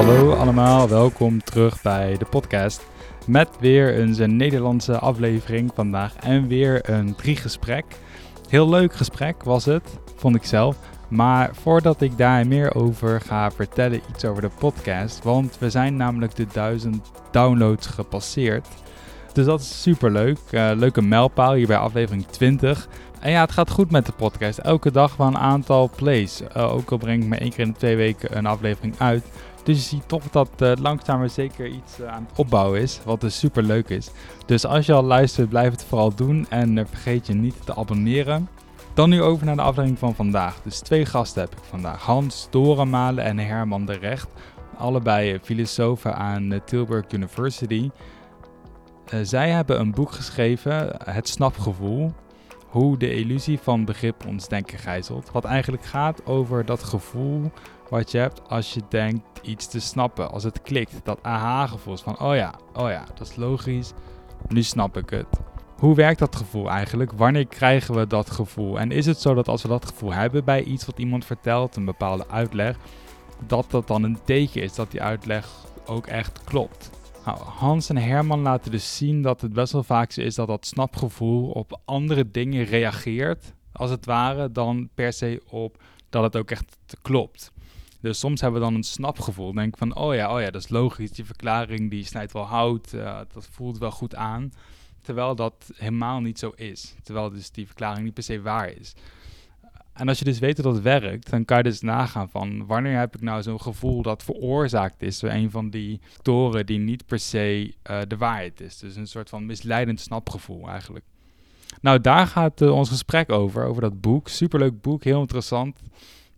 Hallo allemaal, welkom terug bij de podcast. Met weer een Nederlandse aflevering vandaag en weer een drie-gesprek. Heel leuk gesprek was het, vond ik zelf. Maar voordat ik daar meer over ga vertellen, iets over de podcast. Want we zijn namelijk de 1000 downloads gepasseerd. Dus dat is super leuk. Uh, leuke mijlpaal hier bij aflevering 20. En ja, het gaat goed met de podcast. Elke dag wel een aantal plays. Uh, ook al breng ik me één keer in de twee weken een aflevering uit. Dus je ziet toch dat uh, langzaam maar zeker iets aan het opbouwen is. Wat dus super leuk is. Dus als je al luistert, blijf het vooral doen. En vergeet je niet te abonneren. Dan nu over naar de aflevering van vandaag. Dus twee gasten heb ik vandaag. Hans Dorenmalen en Herman de Recht. Allebei filosofen aan Tilburg University. Zij hebben een boek geschreven, Het Snapgevoel. Hoe de illusie van begrip ons denken gijzelt. Wat eigenlijk gaat over dat gevoel wat je hebt als je denkt iets te snappen. Als het klikt, dat aha-gevoel van, oh ja, oh ja, dat is logisch. Nu snap ik het. Hoe werkt dat gevoel eigenlijk? Wanneer krijgen we dat gevoel? En is het zo dat als we dat gevoel hebben bij iets wat iemand vertelt, een bepaalde uitleg, dat dat dan een teken is dat die uitleg ook echt klopt? Nou, Hans en Herman laten dus zien dat het best wel vaak zo is dat dat snapgevoel op andere dingen reageert, als het ware, dan per se op dat het ook echt klopt. Dus soms hebben we dan een snapgevoel. Denk van, oh ja, oh ja, dat is logisch. Die verklaring die snijdt wel hout. Uh, dat voelt wel goed aan. Terwijl dat helemaal niet zo is. Terwijl dus die verklaring niet per se waar is. En als je dus weet dat het werkt, dan kan je dus nagaan van wanneer heb ik nou zo'n gevoel dat veroorzaakt is door een van die factoren die niet per se uh, de waarheid is. Dus een soort van misleidend snapgevoel eigenlijk. Nou, daar gaat uh, ons gesprek over, over dat boek. Superleuk boek, heel interessant.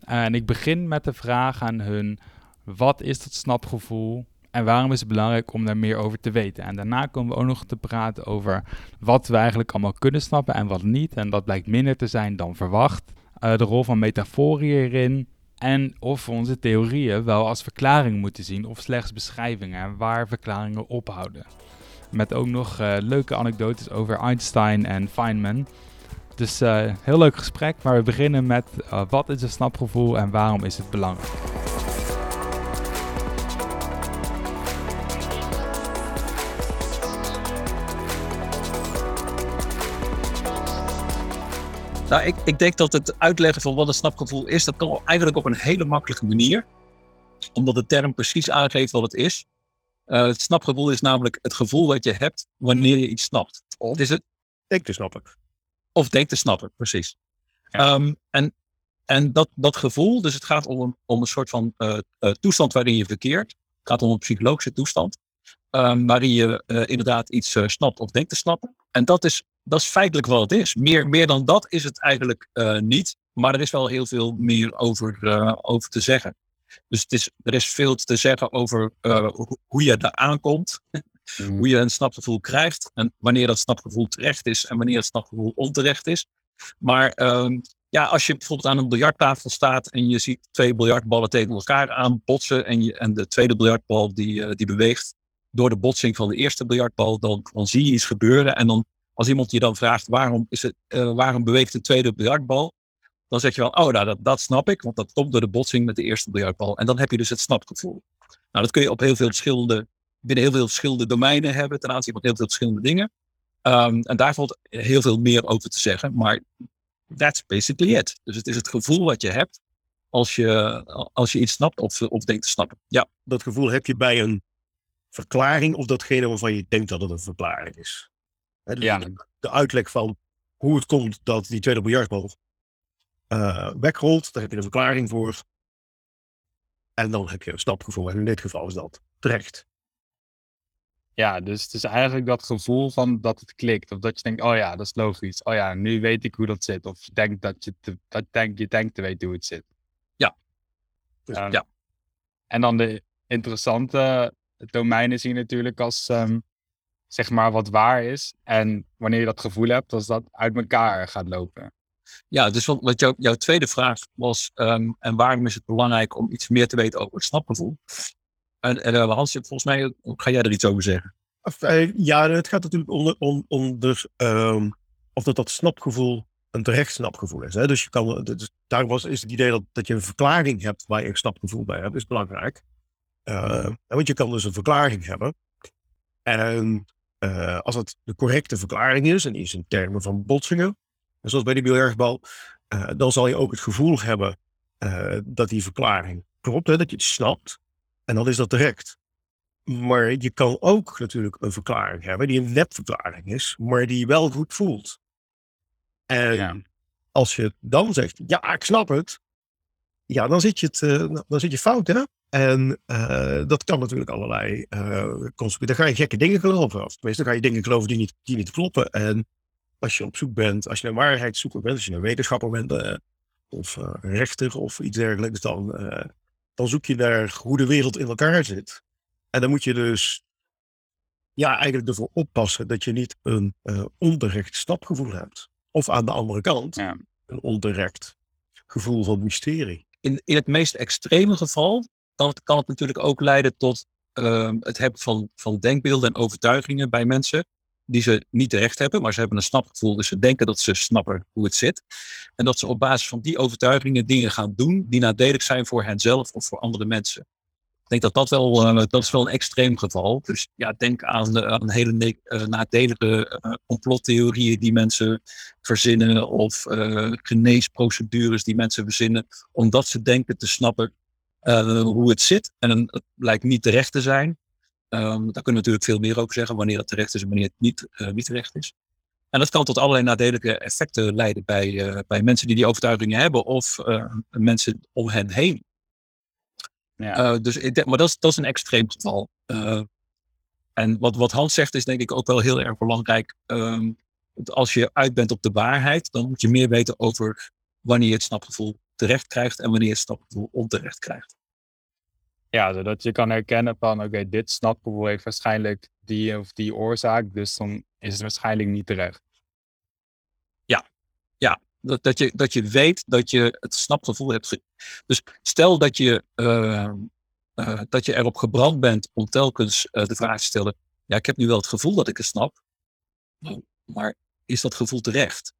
En ik begin met de vraag aan hun, wat is dat snapgevoel? En waarom is het belangrijk om daar meer over te weten? En daarna komen we ook nog te praten over wat we eigenlijk allemaal kunnen snappen en wat niet. En dat blijkt minder te zijn dan verwacht. Uh, de rol van metaforen hierin. En of we onze theorieën wel als verklaring moeten zien of slechts beschrijvingen en waar verklaringen ophouden. Met ook nog uh, leuke anekdotes over Einstein en Feynman. Dus uh, heel leuk gesprek, maar we beginnen met wat is een snapgevoel en waarom is het belangrijk? Nou, ik, ik denk dat het uitleggen van wat een snapgevoel is, dat kan eigenlijk op een hele makkelijke manier. Omdat de term precies aangeeft wat het is. Uh, het snapgevoel is namelijk het gevoel wat je hebt wanneer je iets snapt. Of is het denk te snappen. Of denk te snappen, precies. Um, en en dat, dat gevoel, dus het gaat om een, om een soort van uh, uh, toestand waarin je verkeert. Het gaat om een psychologische toestand. Um, waarin je inderdaad iets snapt of denkt te snappen. En dat is dat is feitelijk wat het is. Meer, meer dan dat is het eigenlijk niet. Maar er is wel heel veel meer over, over te zeggen. Dus het is, er is veel te zeggen over hoe je daar aankomt. Mm. Hoe je een snapgevoel krijgt. En wanneer dat snapgevoel terecht is en wanneer het snapgevoel onterecht is. Maar um, ja, als je bijvoorbeeld aan een biljarttafel staat en je ziet twee biljartballen tegen elkaar aanbotsen. En, je, en de tweede biljartbal die, die beweegt door de botsing van de eerste biljartbal. Dan, dan zie je iets gebeuren en dan als iemand je dan vraagt waarom, is het, uh, waarom beweegt de tweede biljartbal, dan zeg je wel, oh, nou, dat, dat snap ik, want dat komt door de botsing met de eerste biljartbal. En dan heb je dus het snapgevoel. Nou, dat kun je op heel veel verschillende, binnen heel veel verschillende domeinen hebben, ten aanzien van heel veel verschillende dingen. Um, en daar valt heel veel meer over te zeggen, maar that's basically it. Dus het is het gevoel wat je hebt als je, als je iets snapt of, of denkt te snappen. Ja. Dat gevoel heb je bij een verklaring of datgene waarvan je denkt dat het een verklaring is? Dus ja. De uitleg van hoe het komt dat die tweede biljartbal uh, wegrolt, daar heb je een verklaring voor. En dan heb je een stapgevoel. En in dit geval is dat terecht. Ja, dus het is eigenlijk dat gevoel van dat het klikt. Of dat je denkt, oh ja, dat is logisch. Oh ja, nu weet ik hoe dat zit. Of je denkt dat je, te, dat denk, je denkt te weten hoe het zit. Ja. Dus, um, ja. En dan de interessante domeinen zie je natuurlijk als um, zeg maar wat waar is. En wanneer je dat gevoel hebt, dat dat uit elkaar gaat lopen. Ja, dus wat, wat jou, jouw tweede vraag was, um, en waarom is het belangrijk om iets meer te weten over het snapgevoel? En, en uh, Hans, volgens mij ga jij er iets over zeggen. Uh, ja, het gaat natuurlijk om dus, um, of dat dat snapgevoel een terecht snapgevoel is. Hè? Dus, je kan, dus daar was, is het idee dat, dat je een verklaring hebt waar je een snapgevoel bij hebt, is belangrijk. Uh, want je kan dus een verklaring hebben. En als het de correcte verklaring is, en die is in termen van botsingen, zoals bij die biljartbal, uh, dan zal je ook het gevoel hebben dat die verklaring klopt, hè, dat je het snapt. En dan is dat direct. Maar je kan ook natuurlijk een verklaring hebben die een nepverklaring is, maar die je wel goed voelt. En ja. als je dan zegt, ja, ik snap het, ja, dan zit je, het, uh, dan zit je fout, hè? En uh, dat kan natuurlijk allerlei uh, Dan ga je gekke dingen geloven. Of tenminste, dan ga je dingen geloven die niet, die niet kloppen. En als je op zoek bent, als je een waarheidszoeker bent, als je een wetenschapper bent, of rechter of iets dergelijks, dan, dan zoek je naar hoe de wereld in elkaar zit. En dan moet je dus ja, eigenlijk ervoor oppassen dat je niet een onterecht stapgevoel hebt. Of aan de andere kant, ja. een onterecht gevoel van mysterie. In, in het meest extreme geval kan het, kan het natuurlijk ook leiden tot uh, het hebben van, van denkbeelden en overtuigingen bij mensen die ze niet terecht hebben, maar ze hebben een snapgevoel, dus ze denken dat ze snappen hoe het zit. En dat ze op basis van die overtuigingen dingen gaan doen die nadelig zijn voor henzelf of voor andere mensen denk dat dat wel, uh, dat is wel een extreem geval. Dus ja, denk aan, uh, aan hele uh, nadelige complottheorieën die mensen verzinnen of geneesprocedures die mensen verzinnen, omdat ze denken te snappen hoe het zit. En het blijkt niet terecht te zijn. Um, daar kunnen we natuurlijk veel meer over zeggen, wanneer het terecht is en wanneer het niet, niet terecht is. En dat kan tot allerlei nadelige effecten leiden bij, bij mensen die die overtuigingen hebben of mensen om hen heen. Ja. Dus ik maar dat is, dat is een extreem geval. En wat, wat Hans zegt is denk ik ook wel heel erg belangrijk. Um, als je uit bent op de waarheid, dan moet je meer weten over wanneer je het snapgevoel terecht krijgt en wanneer je het snapgevoel onterecht krijgt. Ja, zodat je kan herkennen van oké, dit snapgevoel heeft waarschijnlijk die of die oorzaak, dus dan is het waarschijnlijk niet terecht. Ja, ja. Dat, dat, je, dat je weet dat je het snapgevoel hebt. Dus stel dat je, uh, uh, dat je erop gebrand bent om telkens uh, de vraag te stellen: Ja, ik heb nu wel het gevoel dat ik het snap, maar is dat gevoel terecht?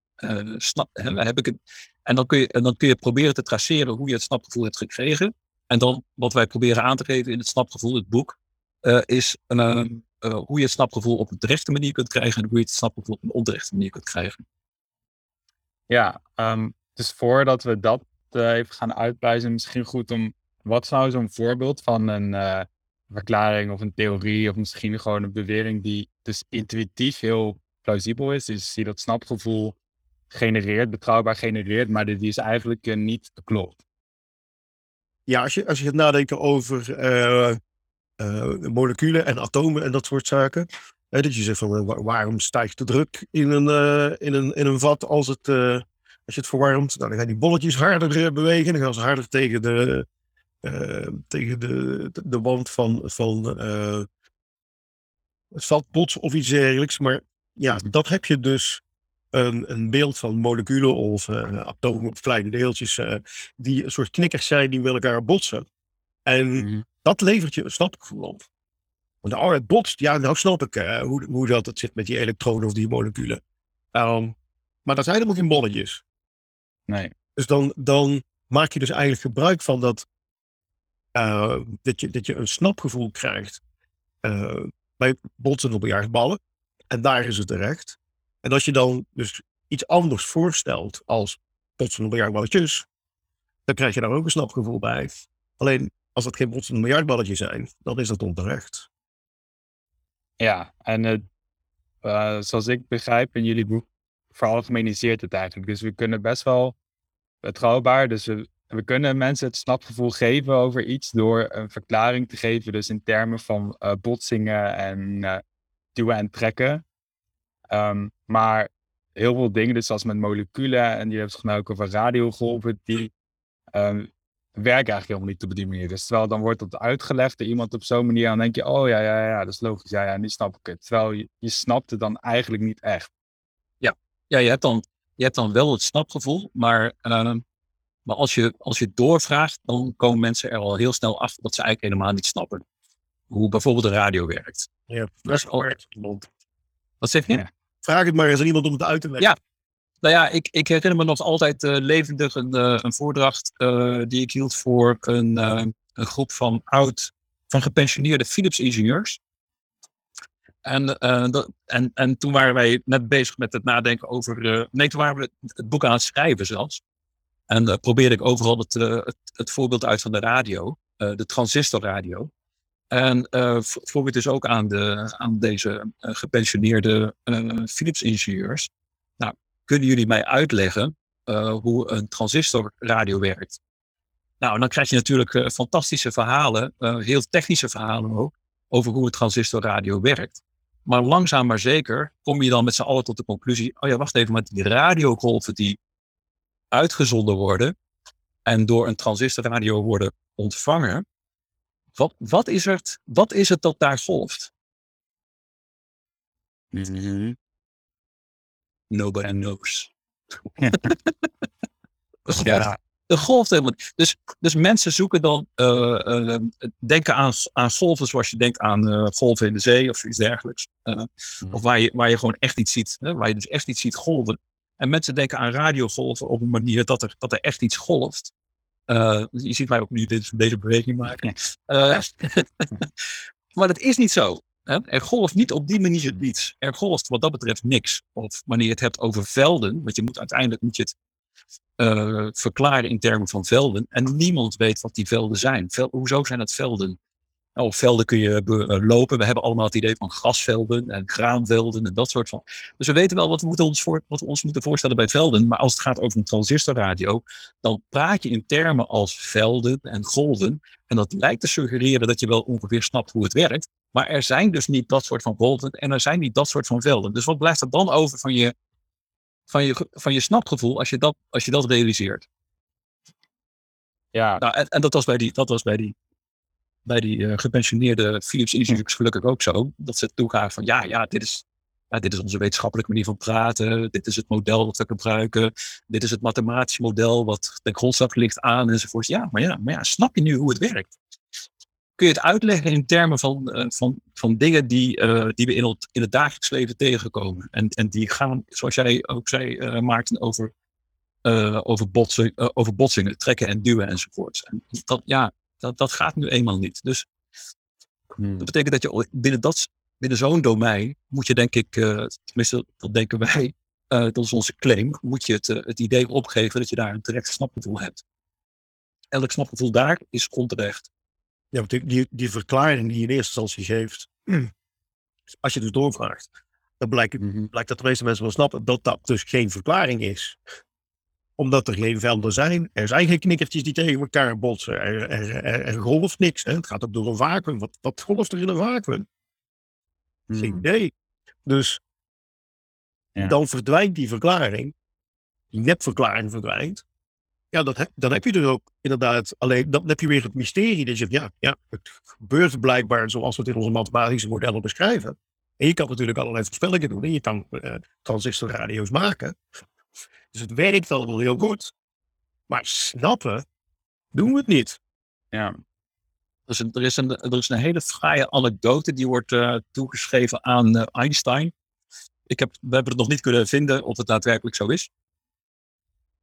snap, hè, heb ik het, en, dan kun je, en dan kun je proberen te traceren hoe je het snapgevoel hebt gekregen. En dan wat wij proberen aan te geven in het snapgevoel, het boek, is ehm, hoe je het snapgevoel op een terechte manier kunt krijgen en hoe je het snapgevoel op een onterechte manier kunt krijgen. Ja, dus voordat we dat even gaan uitpluizen, misschien goed om. Wat zou zo'n voorbeeld van een verklaring of een theorie, of misschien gewoon een bewering die dus intuïtief heel plausibel is, dus die dat snapgevoel genereert, betrouwbaar genereert, maar die, is eigenlijk uh, niet klopt. Ja, als je, als je gaat nadenken over moleculen en atomen en dat soort zaken, dat je zegt van waarom stijgt de druk in een, in een, in een vat als, het, als je het verwarmt? Nou, dan gaan die bolletjes harder bewegen. Dan gaan ze harder tegen de, tegen de, de wand van, van het of iets dergelijks. Maar ja, dat heb je dus een, een beeld van moleculen of atomen of kleine deeltjes die een soort knikkers zijn die met elkaar botsen. En mm dat levert je een snapgevoel op. Want oh, het botst. Ja, nou snap ik hoe, hoe dat het zit met die elektronen of die moleculen. Um, maar dat zijn helemaal geen bolletjes. Nee. Dus dan, dan maak je dus eigenlijk gebruik van dat, uh, dat, je, dat je een snapgevoel krijgt uh, bij botsen op ballen. En daar is het terecht. En als je dan dus iets anders voorstelt als botsen op miljardballetjes, dan krijg je daar ook een snapgevoel bij. Alleen als dat geen botsen miljardballetjes zijn, dan is dat onterecht. Ja, en uh, zoals ik begrijp in jullie boek, veralgemeniseert het eigenlijk. Dus we kunnen best wel betrouwbaar, dus we, kunnen mensen het snapgevoel geven over iets door een verklaring te geven, dus in termen van uh, botsingen en duwen en trekken. Um, maar heel veel dingen, dus zoals met moleculen, en die hebben het ook over radiogolven, die um, werkt eigenlijk helemaal niet op die manier. Dus terwijl dan wordt dat uitgelegd door iemand op zo'n manier, dan denk je, oh ja, ja, ja, dat is logisch, ja, ja, nu snap ik het. Terwijl je, je snapt het dan eigenlijk niet echt. Ja, ja je, hebt dan, je hebt dan wel het snapgevoel, maar, uh, maar als, je, als je doorvraagt, dan komen mensen er al heel snel af dat ze eigenlijk helemaal niet snappen. Hoe bijvoorbeeld de radio werkt. Ja, dat is al Wat zeg je? Vraag het maar eens aan iemand om het uit te leggen. Ja, nou ja, ik, ik herinner me nog altijd uh, levendig een, uh, een voordracht uh, die ik hield voor een, een groep van oud van gepensioneerde Philips-ingenieurs. En, en, en toen waren wij net bezig met het nadenken over. nee, toen waren we het boek aan het schrijven zelfs. En probeerde ik overal het, het, het, voorbeeld uit van de radio, de transistorradio. En uh, vroeg ik dus ook aan, de, aan deze gepensioneerde Philips-ingenieurs. Nou, kunnen jullie mij uitleggen hoe een transistorradio werkt. Nou, dan krijg je natuurlijk fantastische verhalen, heel technische verhalen ook, over hoe het transistorradio werkt. Maar langzaam maar zeker kom je dan met z'n allen tot de conclusie, oh ja, wacht even, met die radiogolven die uitgezonden worden en door een transistorradio worden ontvangen, wat, wat, is, het, wat is het dat daar golft? Mm -hmm. Nobody knows. ja. De golf helemaal dus, dus mensen zoeken dan, uh, uh, denken aan, aan golven zoals je denkt aan uh, golven in de zee of iets dergelijks. Mm. Of waar je, waar je gewoon echt iets ziet, hè, waar je dus echt iets ziet golven. En mensen denken aan radiogolven op een manier dat er, dat er echt iets golft. Je ziet mij ook nu deze, deze beweging maken. maar dat is niet zo. Er golft niet op die manier iets. Er golft wat dat betreft niks. Of wanneer je het hebt over velden, want je moet uiteindelijk moet je het uh, verklaren in termen van velden. En niemand weet wat die velden zijn. Vel, hoezo zijn het velden? Nou, op velden kun je uh, lopen. We hebben allemaal het idee van grasvelden en graanvelden en dat soort van. Dus we weten wel wat we, moeten ons voor, wat we ons moeten voorstellen bij velden. Maar als het gaat over een transistorradio, dan praat je in termen als velden en golven. En dat lijkt te suggereren dat je wel ongeveer snapt hoe het werkt. Maar er zijn dus niet dat soort van golven en er zijn niet dat soort van velden. Dus wat blijft er dan over van je, van je, van je snapgevoel als je dat, als je dat realiseert? Ja. Nou, en, en dat was bij die, dat was bij die, bij die uh, gepensioneerde Philips ingenieurs gelukkig ook zo. Dat ze toegaven van ja, ja, dit is, ja, dit is onze wetenschappelijke manier van praten. Dit is het model dat we gebruiken. Dit is het mathematisch model wat ten grondslag ligt aan enzovoort. Ja, maar ja, maar ja, snap je nu hoe het werkt? kun je het uitleggen in termen van, uh, van, van dingen die, uh, die we in het, in het dagelijks leven tegenkomen. En, en die gaan, zoals jij ook zei, Maarten, over, over, botsen, over botsingen, trekken en duwen enzovoort. En dat, ja, dat, dat gaat nu eenmaal niet. Dus hmm. dat betekent dat je binnen, dat, binnen zo'n domein moet je denk ik, tenminste dat denken wij, dat is onze claim, moet je het, het idee opgeven dat je daar een terecht snapgevoel hebt. Elk snapgevoel daar is onterecht. Ja, want die, die verklaring die je in eerste instantie geeft, als je dus doorvraagt, dan blijkt, mhm. blijkt dat de meeste mensen wel snappen dat dat dus geen verklaring is. Omdat er geen velden zijn. Er zijn geen knikkertjes die tegen elkaar botsen. Er, er, er, golft niks. Hè. Het gaat ook door een vacuüm. Wat, wat golft er in een vacuüm? Geen mhm. idee. Dus ja. dan verdwijnt die verklaring. Die nepverklaring verdwijnt. Ja, dat dan heb je dus ook inderdaad alleen, dan heb je weer het mysterie. Dat je ja, ja, het gebeurt blijkbaar zoals we het in onze mathematische modellen beschrijven. En je kan natuurlijk allerlei voorspellingen doen en je kan uh, transistorradio's maken. Dus het werkt allemaal heel goed. Maar snappen doen we het niet. Ja. Dus er, is een, er is een hele fraaie anekdote die wordt uh, toegeschreven aan uh, Einstein. Ik heb, we hebben het nog niet kunnen vinden of het daadwerkelijk zo is.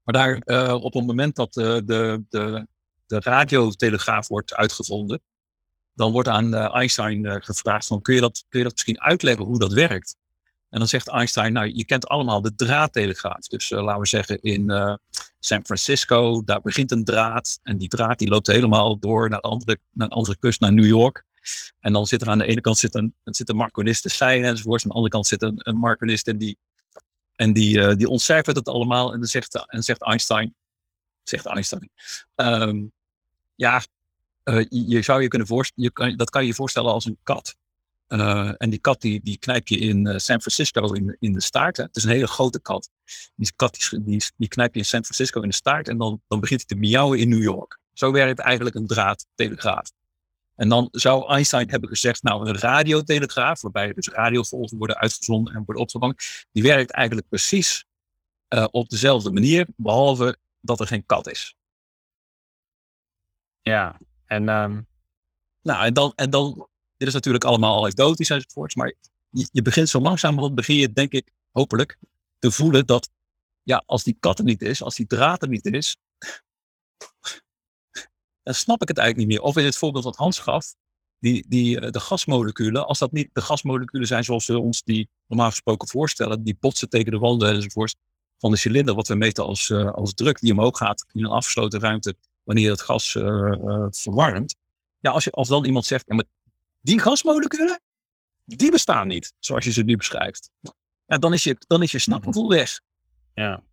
Maar daar, uh, op het moment dat de, de, de radiotelegraaf wordt uitgevonden, dan wordt aan Einstein gevraagd van, kun je, dat, kun je dat misschien uitleggen hoe dat werkt? En dan zegt Einstein, nou, je kent allemaal de draadtelegraaf. Dus laten we zeggen in San Francisco, daar begint een draad. En die draad die loopt helemaal door naar de andere, naar de andere kust, naar New York. En dan zit er aan de ene kant zit een, zit een marconist te zijn enzovoort. Aan de andere kant zit een, een marconist en die en die, uh, die ontcijfert het allemaal en dan zegt, en zegt Einstein, zegt Einstein, um, ja, uh, je zou je kunnen voorstellen, je dat kan je je voorstellen als een kat. Uh, en die kat die, die knijp je in San Francisco in, in de staart. Hè. Het is een hele grote kat. Die kat die, die, die knijp je in San Francisco in de staart en dan, dan begint hij te miauwen in New York. Zo werkt eigenlijk een draadtelegraaf. En dan zou Einstein hebben gezegd, nou een radiotelegraaf, waarbij dus radiogolven worden uitgezonden en worden opgevangen, die werkt eigenlijk precies uh, op dezelfde manier, behalve dat er geen kat is. Ja, en, um... nou, en, dan, en dan, dit is natuurlijk allemaal anekdotisch enzovoorts, maar je, je begint zo langzaam, begin denk ik, hopelijk, te voelen dat, ja, als die kat er niet is, als die draad er niet is, dan snap ik het eigenlijk niet meer. Of in het voorbeeld wat Hans gaf, die, die, de gasmoleculen, als dat niet de gasmoleculen zijn zoals we ons die normaal gesproken voorstellen, die botsen tegen de wanden enzovoort van de cilinder, wat we meten als, als druk die omhoog gaat in een afgesloten ruimte wanneer het gas verwarmt. Ja, als, je, als dan iemand zegt, die gasmoleculen, die bestaan niet, zoals je ze nu beschrijft. Ja, dan is je, dan is je snapgevoel weg. Ja,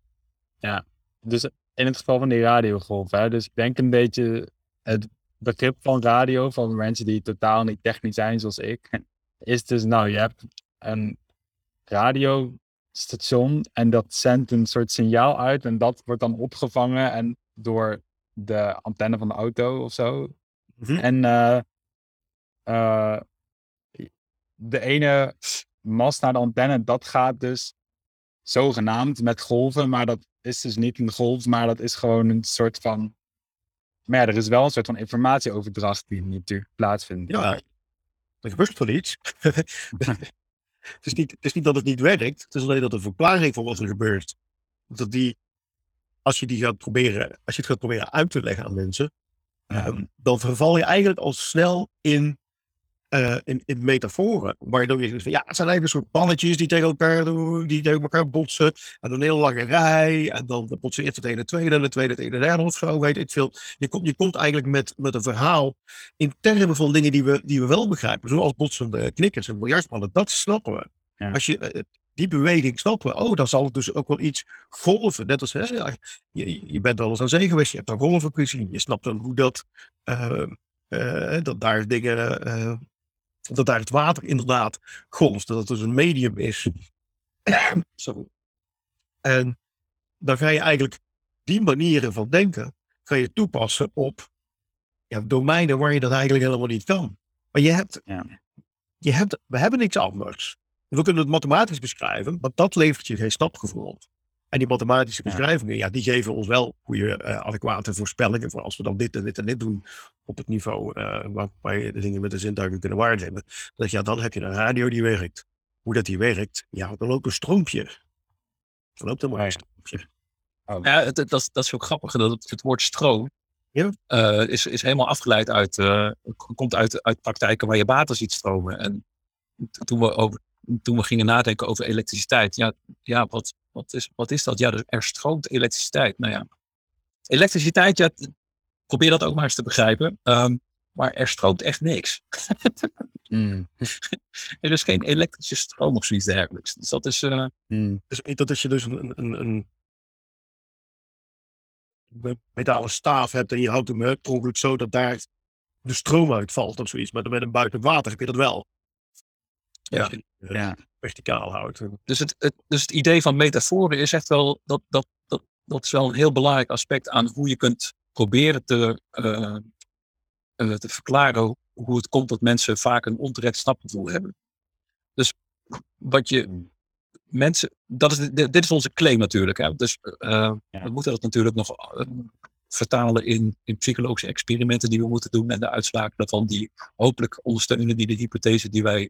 ja. Dus in het geval van die radiogolf, hè, dus ik denk een beetje het begrip van radio, van mensen die totaal niet technisch zijn zoals ik, is dus, nou, je hebt een radiostation en dat zendt een soort signaal uit en dat wordt dan opgevangen en door de antenne van de auto of zo. Mhm. En uh, uh, de ene mast naar de antenne, dat gaat dus zogenaamd met golven, maar dat is dus niet een golf, maar dat is gewoon een soort van. Maar ja, er is wel een soort van informatieoverdracht die natuurlijk plaatsvindt. Ja, er gebeurt wel iets. het, is niet, het is niet dat het niet werkt, het is alleen dat de verklaring van wat er gebeurt, dat die, als je die gaat proberen, als je het gaat proberen uit te leggen aan mensen, ehm, dan verval je eigenlijk al snel in uh, in, in metaforen. Waardoor je zegt van ja, het zijn eigenlijk een soort balletjes die tegen elkaar doen, die tegen elkaar botsen. En dan een hele lange rij. En dan botsen eerst het ene tweede en de tweede het ene derde of zo. Weet ik veel. Je, komt je komt eigenlijk met, met een verhaal in termen van dingen die we, die we wel begrijpen. Zoals botsende knikkers en biljartspannen. Dat snappen we. Als je, eh, die beweging snappen we. Oh, dan zal het dus ook wel iets golven. Net als hè, je, je bent wel eens aan zee geweest. Je hebt daar golven gezien. Je snapt dan hoe dat, uh, uh, dat daar dingen dat daar het water inderdaad golft. Dat het dus een medium is. Sorry. En dan ga je eigenlijk die manieren van denken ga je toepassen op ja, domeinen waar je dat eigenlijk helemaal niet kan. Maar je hebt, ja. je hebt, we hebben niks anders. We kunnen het mathematisch beschrijven, maar dat levert je geen stapgevoel op. En die mathematische beschrijvingen, ja, die geven ons wel goede, uh, adequate voorspellingen voor als we dan dit en dit en dit doen op het niveau uh, waar, je de dingen met de zintuigen kunnen waarnemen. Dat ja, dan heb je een radio die werkt. Hoe dat die werkt, ja, dan loopt een stroompje. Dan loopt er maar een stroompje. Oh. Ja, het, dat, dat is ook grappig. Dat het, woord stroom ja. Uh, is, is helemaal afgeleid uit, komt uit, uit praktijken waar je water ziet stromen. En toen we, over, toen we gingen nadenken over elektriciteit, ja, ja wat, wat is, wat is dat? Ja, dus er stroomt elektriciteit. Nou ja, elektriciteit, ja, probeer dat ook maar eens te begrijpen. Um, maar er stroomt echt niks. mm. er is geen elektrische stroom of zoiets dergelijks. Dus dat is. Uh... Mm. Dus dat als je dus een, een, een metalen staaf hebt en je houdt hem per ongeluk zo dat daar de stroom uitvalt of zoiets. Maar met een buiten water heb je dat wel. Ja. ja verticaal houdt. Dus het, het, dus het idee van metaforen is echt wel, dat, dat, dat, dat is wel een heel belangrijk aspect aan hoe je kunt proberen te, uh, uh, te verklaren hoe het komt dat mensen vaak een onterecht snapgevoel hebben. Dus wat je hmm. mensen, dat is, dit is onze claim natuurlijk. Hè? Dus uh, we moeten dat natuurlijk nog vertalen in, in psychologische experimenten die we moeten doen en de uitslagen daarvan die hopelijk ondersteunen die de hypothese die wij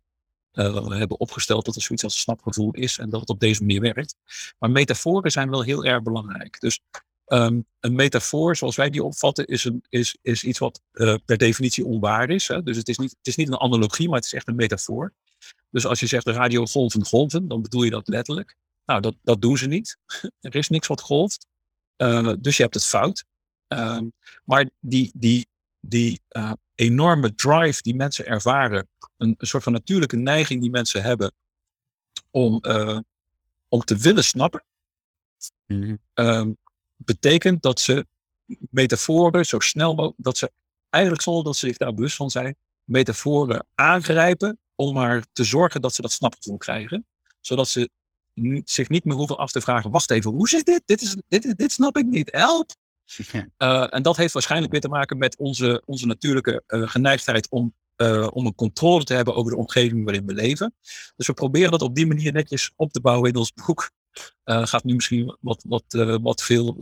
uh, hebben opgesteld dat er zoiets als snapgevoel is en dat het op deze manier werkt. Maar metaforen zijn wel heel erg belangrijk. Dus um, een metafoor, zoals wij die opvatten, is, een, is, is iets wat uh, per definitie onwaar is. Hè? Dus het is, niet, het is niet een analogie, maar het is echt een metafoor. Dus als je zegt de radiogolven golven, dan bedoel je dat letterlijk. Nou, dat, dat doen ze niet. er is niks wat golft. Uh, dus je hebt het fout. Uh, maar die, die, die uh, enorme drive die mensen ervaren, een, een, soort van natuurlijke neiging die mensen hebben om, uh, om te willen snappen, mm -hmm. betekent dat ze metaforen zo snel mogelijk, dat ze eigenlijk zonder dat ze zich daar bewust van zijn, metaforen aangrijpen om maar te zorgen dat ze dat snapgevoel krijgen, zodat ze zich niet meer hoeven af te vragen, wacht even, hoe zit dit? Dit, is, dit, dit snap ik niet, help! Uh, en dat heeft waarschijnlijk weer te maken met onze, onze natuurlijke uh, geneigdheid om, uh, om een controle te hebben over de omgeving waarin we leven. Dus we proberen dat op die manier netjes op te bouwen in ons boek. gaat nu misschien wat, wat, wat veel,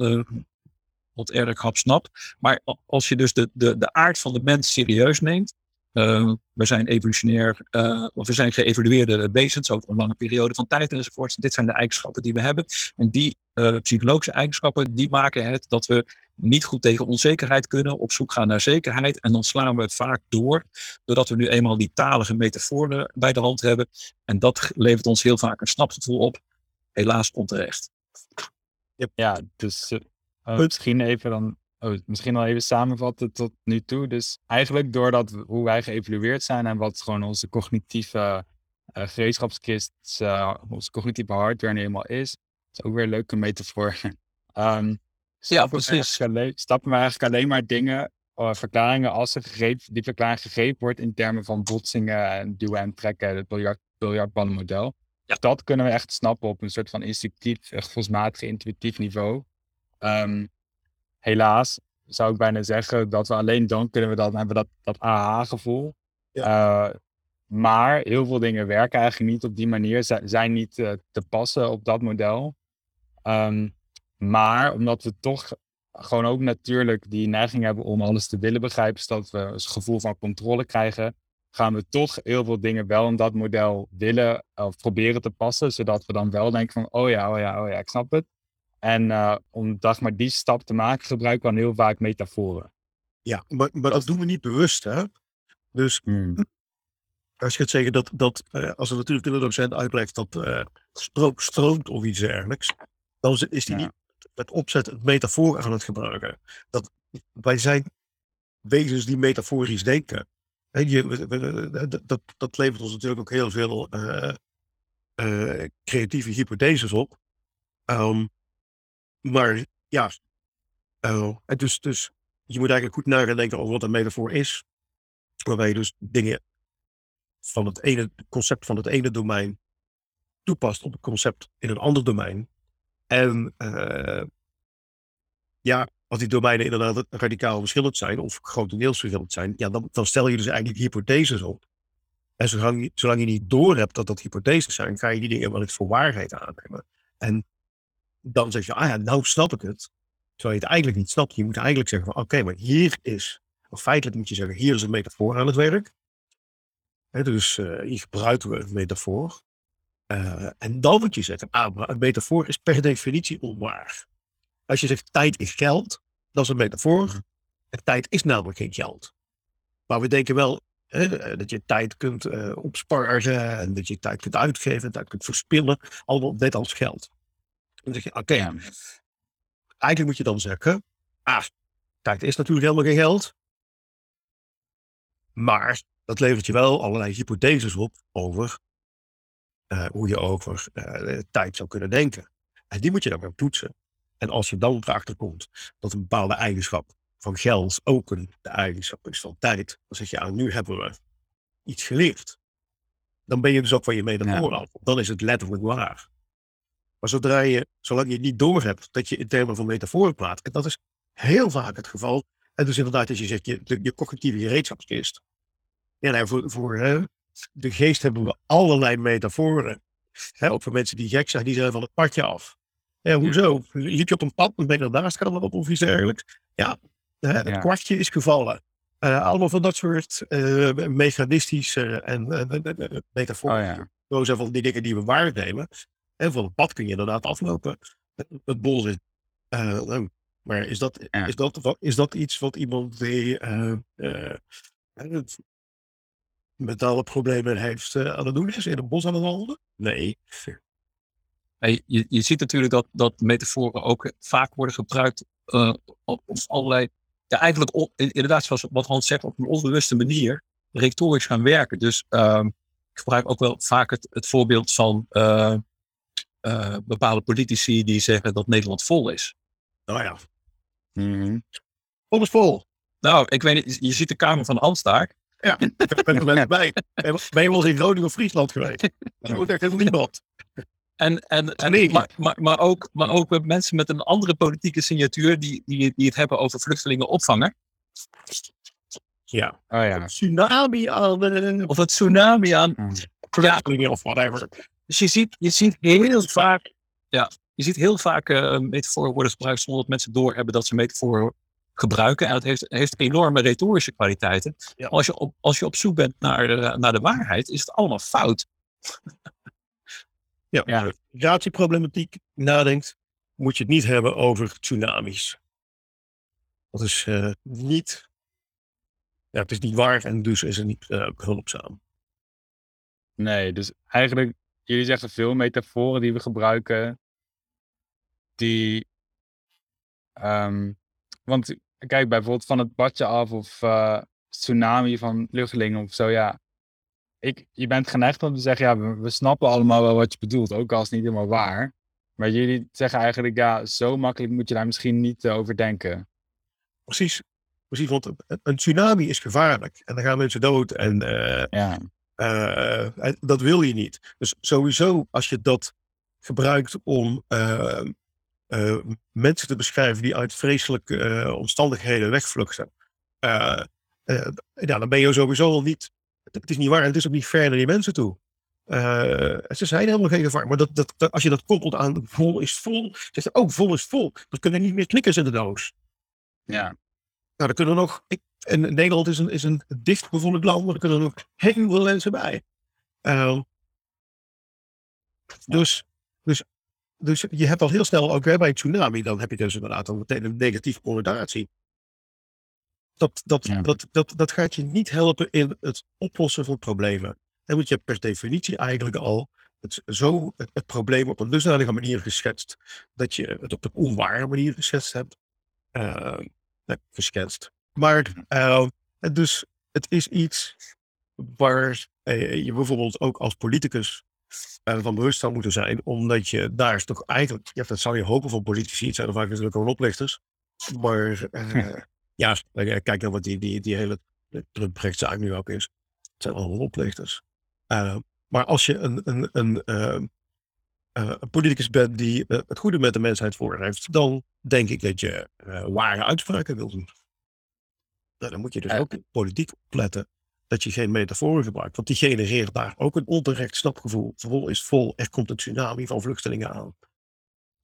wat erg hapsnap. Maar als je dus de, de, de aard van de mens serieus neemt, uh, we zijn evolutionair, uh, of we zijn geëvolueerde wezens over een lange periode van tijd enzovoort. Dit zijn de eigenschappen die we hebben. En die uh, psychologische eigenschappen, die maken het dat we niet goed tegen onzekerheid kunnen, op zoek gaan naar zekerheid. En dan slaan we het vaak door, doordat we nu eenmaal die talige metaforen bij de hand hebben. En dat levert ons heel vaak een snapgevoel op. Helaas onterecht. Ja, dus uh, misschien even dan oh, misschien al even samenvatten tot nu toe. Dus eigenlijk doordat hoe wij geëvalueerd zijn en wat gewoon onze cognitieve uh, gereedschapskist, uh, onze cognitieve hardware nu eenmaal is, is ook weer een leuke metafoor. um, ja, precies. stappen we eigenlijk alleen maar dingen, uh, verklaringen als een gegeven, die verklaring gegeven wordt in termen van botsingen en duwen en trekken, het biljart, biljartpannenmodel. Ja. Dat kunnen we echt snappen op een soort van instinctief, gevoelsmatig, intuïtief niveau. Um, helaas zou ik bijna zeggen dat we alleen dan kunnen we dat, hebben dat, dat aha-gevoel. Ja. Uh, maar heel veel dingen werken eigenlijk niet op die manier, zijn niet uh, te passen op dat model. Um, maar omdat we toch gewoon ook natuurlijk die neiging hebben om alles te willen begrijpen, zodat we een gevoel van controle krijgen, gaan we toch heel veel dingen wel in dat model willen of proberen te passen, zodat we dan wel denken van, oh ja, oh ja, oh ja, ik snap het. En uh, om dacht maar die stap te maken, gebruiken we dan heel vaak metaforen. Ja, maar, maar dat doen we niet bewust, hè? Dus hmm. als je gaat zeggen dat, dat uh, als er natuurlijk de docent uitlegt dat uh, strook stroomt of iets dergelijks, dan is die niet met opzet het metafoor aan het gebruiken. Dat, wij zijn wezens die metaforisch denken. En je, dat, dat levert ons natuurlijk ook heel veel creatieve hypotheses op. Um, maar ja, uh, dus, dus je moet eigenlijk goed nadenken over wat een metafoor is. Waarbij je dus dingen van het ene concept van het ene domein toepast op het concept in een ander domein. En uh, ja, als die domeinen inderdaad radicaal verschillend zijn, of grotendeels verschillend zijn, ja, dan, dan stel je dus eigenlijk hypotheses op. En zolang je, zolang je niet doorhebt dat dat hypotheses zijn, ga je die dingen wel eens voor waarheid aannemen. En dan zeg je, ah ja, nou snap ik het. Terwijl je het eigenlijk niet snapt. Je moet eigenlijk zeggen van, oké, maar hier is, of feitelijk moet je zeggen, hier is een metafoor aan het werk. dus uh, hier gebruiken we een metafoor. Uh, en dan moet je zeggen, ah, maar een metafoor is per definitie onwaar. Als je zegt tijd is geld, dat is een metafoor. Mhm. En tijd is namelijk geen geld. Maar we denken wel hè, dat je tijd kunt uh, opsparen en dat je tijd kunt uitgeven, tijd kunt verspillen, allemaal net als geld. Dan zeg je, oké, eigenlijk moet je dan zeggen, ah, tijd is natuurlijk helemaal geen geld. Maar dat levert je wel allerlei hypotheses op over uh, hoe je over uh, tijd zou kunnen denken. En die moet je dan weer toetsen. En als je dan erachter komt dat een bepaalde eigenschap van geld ook een de eigenschap is van tijd, dan zeg je, ah, nu hebben we iets geleerd. Dan ben je dus ook van je metafoor ja. af. Dan is het letterlijk waar. Maar zodra je, zolang je niet doorhebt dat je in termen van metaforen praat, en dat is heel vaak het geval. En dus inderdaad, als je zegt, je, je cognitieve gereedschapskist. Ja, nou, voor, voor hè, de geest hebben we allerlei metaforen. Hè, ook voor mensen die gek zijn, die zijn van het padje af. Ja, hoezo? Liep je op een pad en ben je ernaast gaan lopen of iets dergelijks? Ja, het ja. kwartje is gevallen. Uh, allemaal van dat soort uh, mechanistische en uh, metaforen. Oh, ja. van die dingen die we waarnemen. En van het pad kun je inderdaad aflopen. Het bol is. Uh, nou, maar is dat, is, dat, is dat iets wat iemand die uh, uh, mentale problemen heeft aan het doen is? In een bos aan het wandelen? Nee. Hey, je, je ziet natuurlijk dat, dat metaforen ook vaak worden gebruikt op, op allerlei. Ja, eigenlijk inderdaad, zoals wat Hans zegt, op een onbewuste manier retorisch gaan werken. Dus ehm, ik gebruik ook wel vaak het, het voorbeeld van uh, bepaalde politici die zeggen dat Nederland vol is. Nou ja. Mm Vol is vol. Nou, ik weet niet, je ziet de Kamer van Hans daar. Ja, ik ben er wel bij. Ben je wel eens in Groningen of Friesland geweest? Dat wordt echt helemaal niemand. En, en, en maar, maar, maar, ook, maar ook met mensen met een andere politieke signatuur die, die, die het hebben over vluchtelingen opvangen. Ja. Oh ja. Tsunami aan. Of het tsunami aan. Mm. Vluchtelingen of whatever. Dus je ziet, je ziet heel vaak, ja, je ziet heel vaak uh, metaforen worden gebruikt zonder dat mensen doorhebben dat ze metaforen gebruiken. En dat heeft, heeft enorme retorische kwaliteiten. Als, je op, als je op zoek bent naar de, naar de waarheid, is het allemaal fout. ja, ja. ratieproblematiek nadenkt, moet je het niet hebben over tsunamis. Dat is uh, niet, ja, het is niet waar en dus is het niet uh, behulpzaam. Nee, dus eigenlijk, jullie zeggen veel metaforen die we gebruiken, die, um, want kijk, bijvoorbeeld van het badje af of uh, tsunami van vluchtelingen of zo, ja. Ik, je bent geneigd om te zeggen, ja, we, we snappen allemaal wel wat je bedoelt, ook al is het niet helemaal waar. Maar jullie zeggen eigenlijk, ja, zo makkelijk moet je daar misschien niet over denken. Precies. Precies, want een tsunami is gevaarlijk. En dan gaan mensen dood. En uh, ja. Uh, dat wil je niet. Dus sowieso, als je dat gebruikt om uh, mensen te beschrijven die uit vreselijke omstandigheden wegvluchten. ja, dan ben je sowieso al niet. Het is niet waar en het is ook niet ver naar die mensen toe. ze zijn helemaal geen gevaar. Maar dat, dat, als je dat koppelt aan vol is vol, zeg je, oh, vol is vol. Dan kunnen er niet meer knikkers in de doos. Ja. Nou, dan kunnen er nog. Ik, en Nederland is een, is een dicht bevolkt land, maar er kunnen er nog heel veel mensen bij. Uh, dus, dus, dus je hebt al heel snel, ook bij een tsunami, dan heb je dus inderdaad al meteen een negatieve connotatie. Dat, dat, ja. dat, dat, dat gaat je niet helpen in het oplossen van problemen. Dan moet je per definitie eigenlijk al het, zo het, het probleem op een dusdanige manier geschetst, dat je het op een onware manier geschetst hebt. Uh, geschetst. Maar uh, dus het is iets waar uh, je bijvoorbeeld ook als politicus uh, van bewust zou moeten zijn, omdat je daar is toch eigenlijk, ja, dat zou je hopen van politici, het zijn er vaak natuurlijk gewoon oplichters. Maar ja, kijk naar wat die, die, die hele Trump-rechtszaak nu ook is. Het zijn allemaal oplichters. maar als je een, een, een uh, een politicus bent die het goede met de mensheid voor heeft, dan denk ik dat je ware uitspraken wil doen. Nou, dan moet je dus ook politiek opletten dat je geen metaforen gebruikt, want die genereert daar ook een onterecht snapgevoel. Vol is vol, er komt een tsunami van vluchtelingen aan.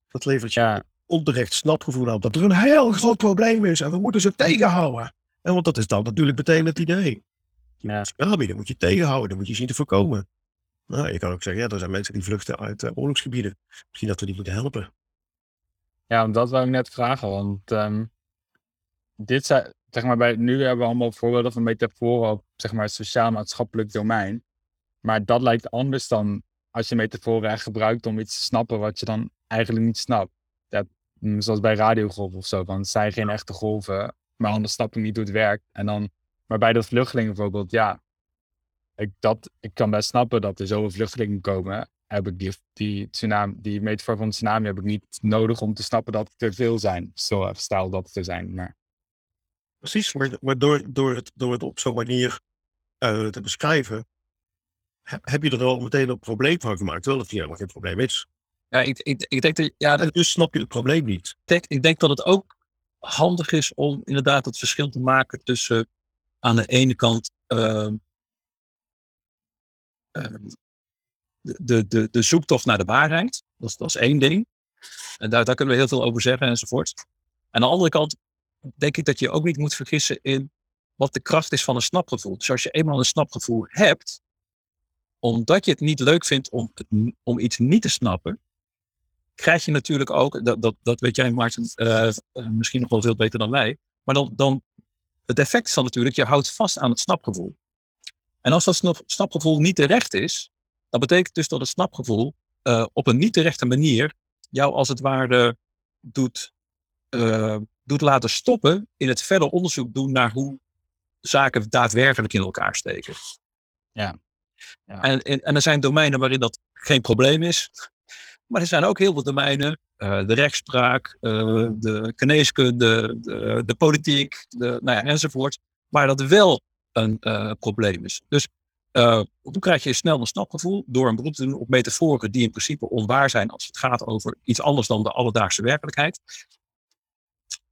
Dat levert je ja. onterecht snapgevoel op dat er een heel groot probleem is en we moeten ze tegenhouden. En want dat is dan natuurlijk meteen het idee. Ja. tsunami, dat moet je tegenhouden, dat moet je zien te voorkomen. Nou, je kan ook zeggen, ja, er zijn mensen die vluchten uit uh, oorlogsgebieden. Misschien dat we die moeten helpen. Ja, dat wou ik net vragen, want um, dit zijn, zeg maar, bij, nu hebben we allemaal voorbeelden van metaforen op, zeg maar, sociaal-maatschappelijk domein. Maar dat lijkt anders dan als je metaforen echt gebruikt om iets te snappen wat je dan eigenlijk niet snapt. Mm, zoals bij radiogolven of zo, van het zijn geen echte golven, maar anders snap ik niet hoe het werkt. En dan, maar bij dat vluchtelingen bijvoorbeeld, ja, ik, dat, ik kan best snappen dat er zoveel vluchtelingen komen. Heb ik die, die, tsunami, die metafoor van de tsunami heb ik niet nodig om te snappen dat het er veel zijn. Zo stijl dat het er zijn. Maar... Precies, maar, maar door, door, het, door het op zo'n manier uh, te beschrijven, heb je er al meteen een probleem van gemaakt, terwijl het helemaal geen probleem is. Ja, ik, ik, ik denk dat. Ja, dus snap je het probleem niet. Ik denk, ik denk dat het ook handig is om inderdaad het verschil te maken tussen aan de ene kant uh, Ehm, de, de, de zoektocht naar de waarheid. Dat is, dat is één ding. En daar, daar kunnen we heel veel over zeggen enzovoort. Aan de andere kant denk ik dat je ook niet moet vergissen in wat de kracht is van een snapgevoel. Dus als je eenmaal een snapgevoel hebt, omdat je het niet leuk vindt om, om iets niet te snappen, krijg je natuurlijk ook, dat, dat, dat weet jij Maarten uh, misschien nog wel veel beter dan wij, maar dan, dan het effect is dan natuurlijk, je houdt vast aan het snapgevoel. En als dat snapgevoel niet terecht is, dat betekent dus dat het snapgevoel uh, op een niet terechte manier jou als het ware doet, doet laten stoppen in het verder onderzoek doen naar hoe zaken daadwerkelijk in elkaar steken. Ja. ja. En, en, en, er zijn domeinen waarin dat geen probleem is. Maar er zijn ook heel veel domeinen, uh, de rechtspraak, de geneeskunde, de, de politiek, de, nou ja, enzovoort, waar dat wel een uh, probleem is. Dus dan krijg je snel een snapgevoel door een beroep te doen op metaforen die in principe onwaar zijn als het gaat over iets anders dan de alledaagse werkelijkheid.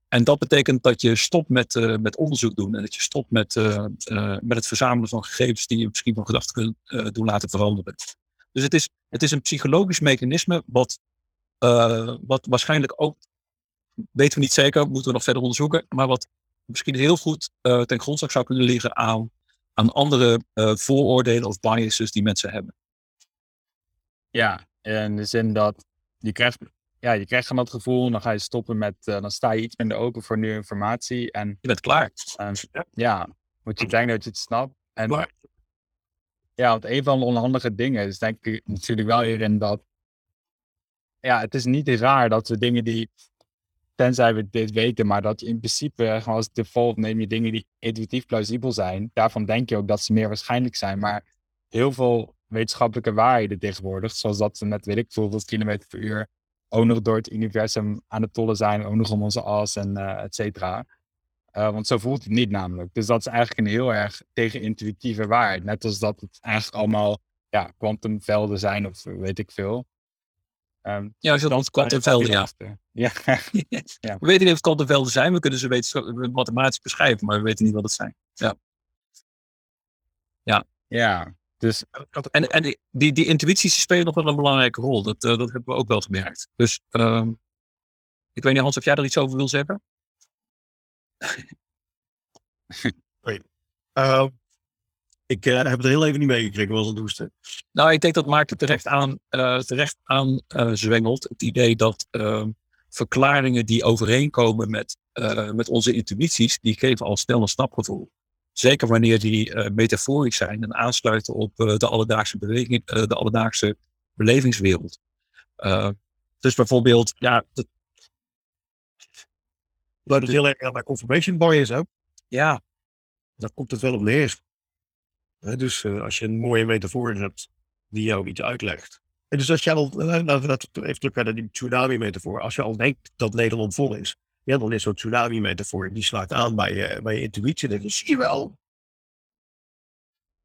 En dat betekent dat je stopt met, uh, met onderzoek doen en dat je stopt met, met het verzamelen van gegevens die je misschien van gedachten kunnen doen laten veranderen. Dus het is, het is een psychologisch mechanisme wat, wat waarschijnlijk ook, weten we niet zeker, moeten we nog verder onderzoeken, maar wat misschien heel goed ten grondslag zou kunnen liggen aan, aan andere vooroordelen of biases die mensen hebben. Ja, in de zin dat je krijgt ja, je krijgt gewoon dat gevoel, dan ga je stoppen met, uh, dan sta je iets minder open voor nieuwe informatie. En je bent klaar. Uh, ja, moet je denken dat je het snapt. En maar. ja, want een van de onhandige dingen is denk ik natuurlijk wel hierin dat, ja, het is niet raar dat we dingen die, tenzij we dit weten, maar dat je in principe gewoon als default neem je dingen die intuïtief plausibel zijn. Daarvan denk je ook dat ze meer waarschijnlijk zijn. Maar heel veel wetenschappelijke waarheden tegenwoordig, zoals dat ze met weet ik veel kilometer per uur ook nog door het universum aan het tollen zijn, ook nog om onze as en uh, et cetera. Uh, want zo voelt het niet namelijk. Dus dat is eigenlijk een heel erg tegenintuïtieve waarheid. Net als dat het eigenlijk allemaal ja, kwantumvelden zijn of weet ik veel. Um, ja, als je dan kwantumvelden, ja. ja. ja. We weten niet of het kwantumvelden zijn. We kunnen ze weten, mathematisch beschrijven, maar we weten niet wat het zijn. Ja. Ja. Dus, en en die, die, intuïties spelen nog wel een belangrijke rol. Dat, uh, dat hebben we ook wel gemerkt. Dus uh, ik weet niet, Hans, of jij er iets over wil zeggen? Uh, ik uh, heb het heel even niet meegekregen, was het hoesten. Nou, ik denk dat Maarten terecht aan, uh, terecht aan zwengelt. Het idee dat ehm, verklaringen die overeenkomen met, met onze intuïties, die geven al snel een snapgevoel. Zeker wanneer die uh, metaforisch zijn en aansluiten op uh, de alledaagse beweging, uh, de alledaagse belevingswereld. dus bijvoorbeeld, ja. Dat, dat is heel erg bij confirmation bias ook. Ja. Daar komt het wel op neer. dus als je een mooie metafoor hebt die jou iets uitlegt. En dus als je al, laten we dat even terug naar die tsunami-metafoor. Als je al denkt dat Nederland vol is, ja, dan is zo'n tsunami-metafoor, die slaat aan bij je, bij je intuïtie. En dan zie je wel.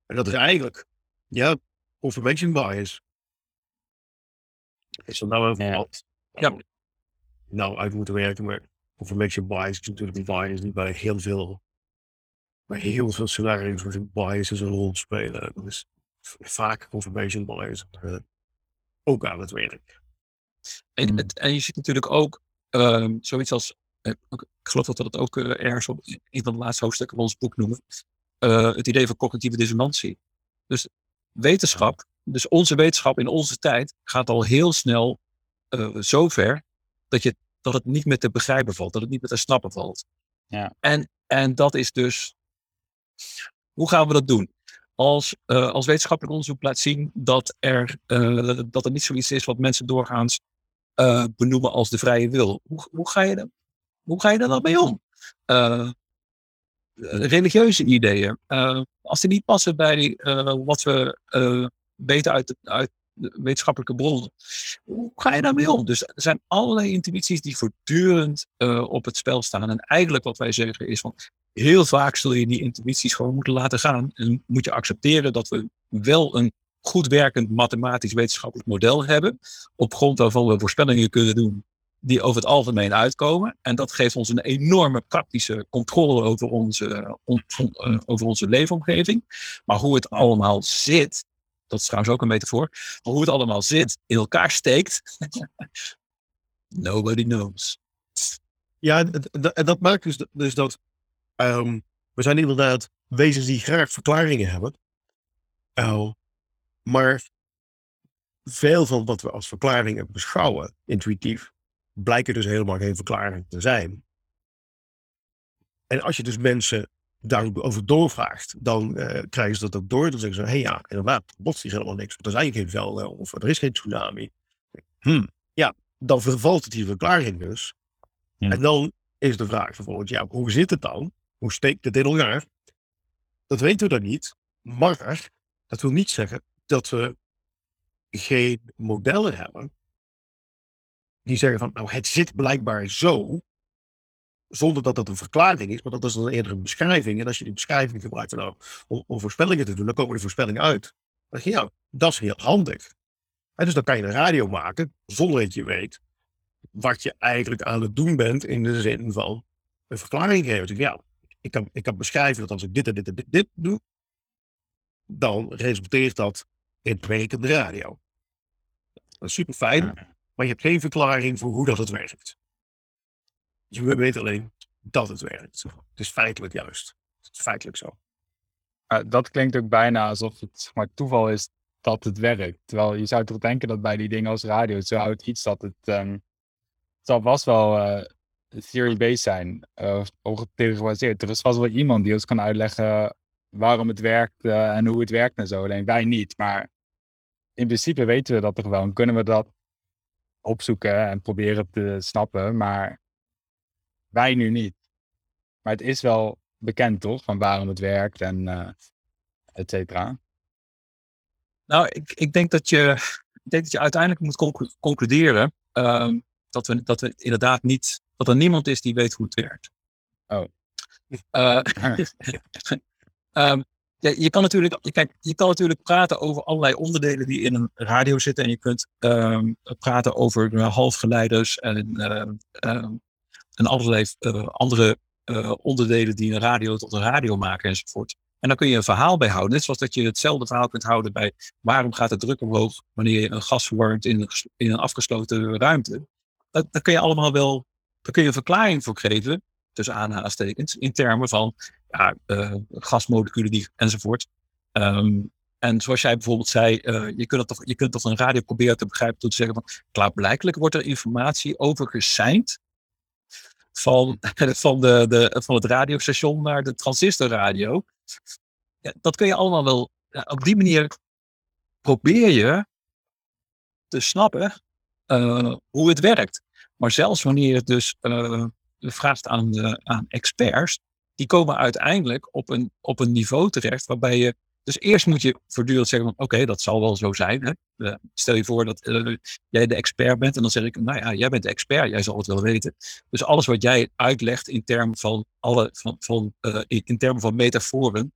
En dat is eigenlijk, ja, confirmation bias. Is er nou over ja. ja. nou uit moeten werken, maar confirmation bias is natuurlijk een bias die bij heel veel, bij heel veel scenario's waar biases een rol spelen. Dus vaak confirmation bias uh, ook aan het werk. En, hmm. en je ziet natuurlijk ook um, zoiets als eh, ik geloof dat we dat ook eh, ergens op een van de laatste hoofdstukken van ons boek noemen. Uh, het idee van cognitieve dissonantie. Dus wetenschap, dus onze wetenschap in onze tijd, gaat al heel snel uh, zo ver dat, je, dat het niet meer te begrijpen valt, dat het niet meer te snappen valt. Ja. En, en dat is dus, hoe gaan we dat doen? Als, uh, als wetenschappelijk onderzoek laat zien dat er, dat er niet zoiets is wat mensen doorgaans benoemen als de vrije wil. Hoe, hoe, ga je dat, hoe ga je daar dan mee om? Uh, religieuze ideeën, uh, als die niet passen bij wat we weten uit, uit wetenschappelijke bronnen, hoe ga je daarmee om? Dus er zijn allerlei intuïties die voortdurend op het spel staan. En eigenlijk wat wij zeggen is van heel vaak zul je die intuïties gewoon moeten laten gaan. En moet je accepteren dat we wel een goed werkend mathematisch wetenschappelijk model hebben, op grond waarvan we voorspellingen kunnen doen die over het algemeen uitkomen. En dat geeft ons een enorme praktische controle over onze, uh, over onze leefomgeving. Maar hoe het allemaal zit, dat is trouwens ook een metafoor, maar hoe het allemaal zit, in elkaar steekt, nobody knows. Ja, en dat maakt dus, dus dat um, we zijn inderdaad wezens die graag verklaringen hebben. Uh, maar veel van wat we als verklaringen beschouwen, intuïtief, blijken dus helemaal geen verklaring te zijn. En als je dus mensen daarover doorvraagt, dan uh, krijgen ze dat ook door. Dan zeggen ze, hé hey, ja, inderdaad, botst is helemaal niks. Want er zijn geen velden of er is geen tsunami. Hm. Ja, dan vervalt het die verklaring dus. En dan is de vraag vervolgens, ja, hoe zit het dan? Hoe steekt het in elkaar? Dat weten we dan niet. Maar dat wil niet zeggen dat we geen modellen hebben die zeggen van, nou, het zit blijkbaar zo, zonder dat dat een verklaring is, maar dat is dan eerder een beschrijving. En als je die beschrijving gebruikt nou, om, voorspellingen te doen, dan komen die voorspellingen uit. Dan denk je, ja, dat is heel handig. En dus dan kan je een radio maken, zonder dat je weet wat je eigenlijk aan het doen bent in de zin van een verklaring geven. Dus ja, ik kan, ik kan beschrijven dat als ik dit en dit en dit, doe, dan resulteert dat in werkende radio. Dat is super fijn. Maar je hebt geen verklaring voor hoe dat het werkt. Je weet alleen dat het werkt. Het is feitelijk juist. Het is feitelijk zo. Dat klinkt ook bijna alsof het maar toeval is dat het werkt. Terwijl je zou toch denken dat bij die dingen als radio, zo houdt iets dat het, um, zal vast wel uh, theory-based zijn, uh, gebaseerd. Er is vast wel iemand die ons kan uitleggen waarom het werkt uh, en hoe het werkt en zo. Alleen wij niet. Maar in principe weten we dat er wel en kunnen we dat opzoeken en proberen te snappen. Maar wij nu niet. Maar het is wel bekend toch, van waarom het werkt en uh, et cetera. Nou, ik, ik, denk dat je, ik denk dat je uiteindelijk moet concluderen uh, dat, we, dat we inderdaad niet, dat er niemand is die weet hoe het werkt. Oh. Uh, um, ja, je, kan natuurlijk, kijk, je kan natuurlijk praten over allerlei onderdelen die in een radio zitten. En je kunt um, praten over uh, halfgeleiders en, uh, en allerlei uh, andere uh, onderdelen die een radio tot een radio maken enzovoort. En dan kun je een verhaal bij houden. Net zoals dat je hetzelfde verhaal kunt houden bij waarom gaat de druk omhoog wanneer je een gas verwarmt in, in een afgesloten ruimte. Dat, daar kun je allemaal wel, daar kun je een verklaring voor geven, tussen aanhalingstekens, in termen van uh, gasmoleculen die, enzovoort. Um, en zoals jij bijvoorbeeld zei, uh, je, kunt toch, je kunt toch een radio proberen te begrijpen door te zeggen van klaarblijkelijk wordt er informatie overgeseind van, van, de, de, van het radiostation naar de transistorradio. Ja, dat kun je allemaal wel. op die manier probeer je te snappen uh, hoe het werkt. Maar zelfs wanneer je het dus uh, vraagt aan, de, aan experts, die komen uiteindelijk op een, op een niveau terecht waarbij je dus eerst moet je voortdurend zeggen oké, dat zal wel zo zijn. Hè? Uh, stel je voor dat uh, jij de expert bent en dan zeg ik, nou ja, jij bent de expert, jij zal het wel weten. Dus alles wat jij uitlegt in termen van, alle, van, van, uh, in termen van metaforen,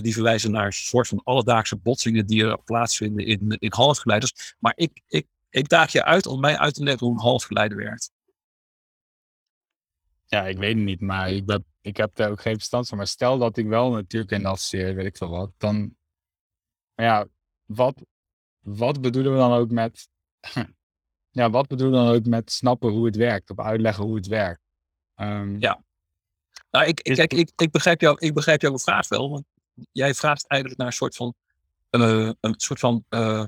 die verwijzen naar een soort van alledaagse botsingen die er plaatsvinden in, in halfgeleiders. Maar ik, ik, ik daag je uit om mij uit te leggen hoe een halfgeleider werkt. Ja, ik weet het niet, maar ik, ik heb daar ook geen verstand van. Maar stel dat ik wel natuurlijk in adviseer, weet ik veel wat, dan. Maar ja, wat, wat bedoelen we dan ook met. ja, wat bedoelen we dan ook met snappen hoe het werkt, of uitleggen hoe het werkt? Um, ja. Nou, ik, kijk, ik, ik, begrijp jou, ik begrijp jouw vraag wel. Want jij vraagt eigenlijk naar een soort van. Uh, een soort van. Uh,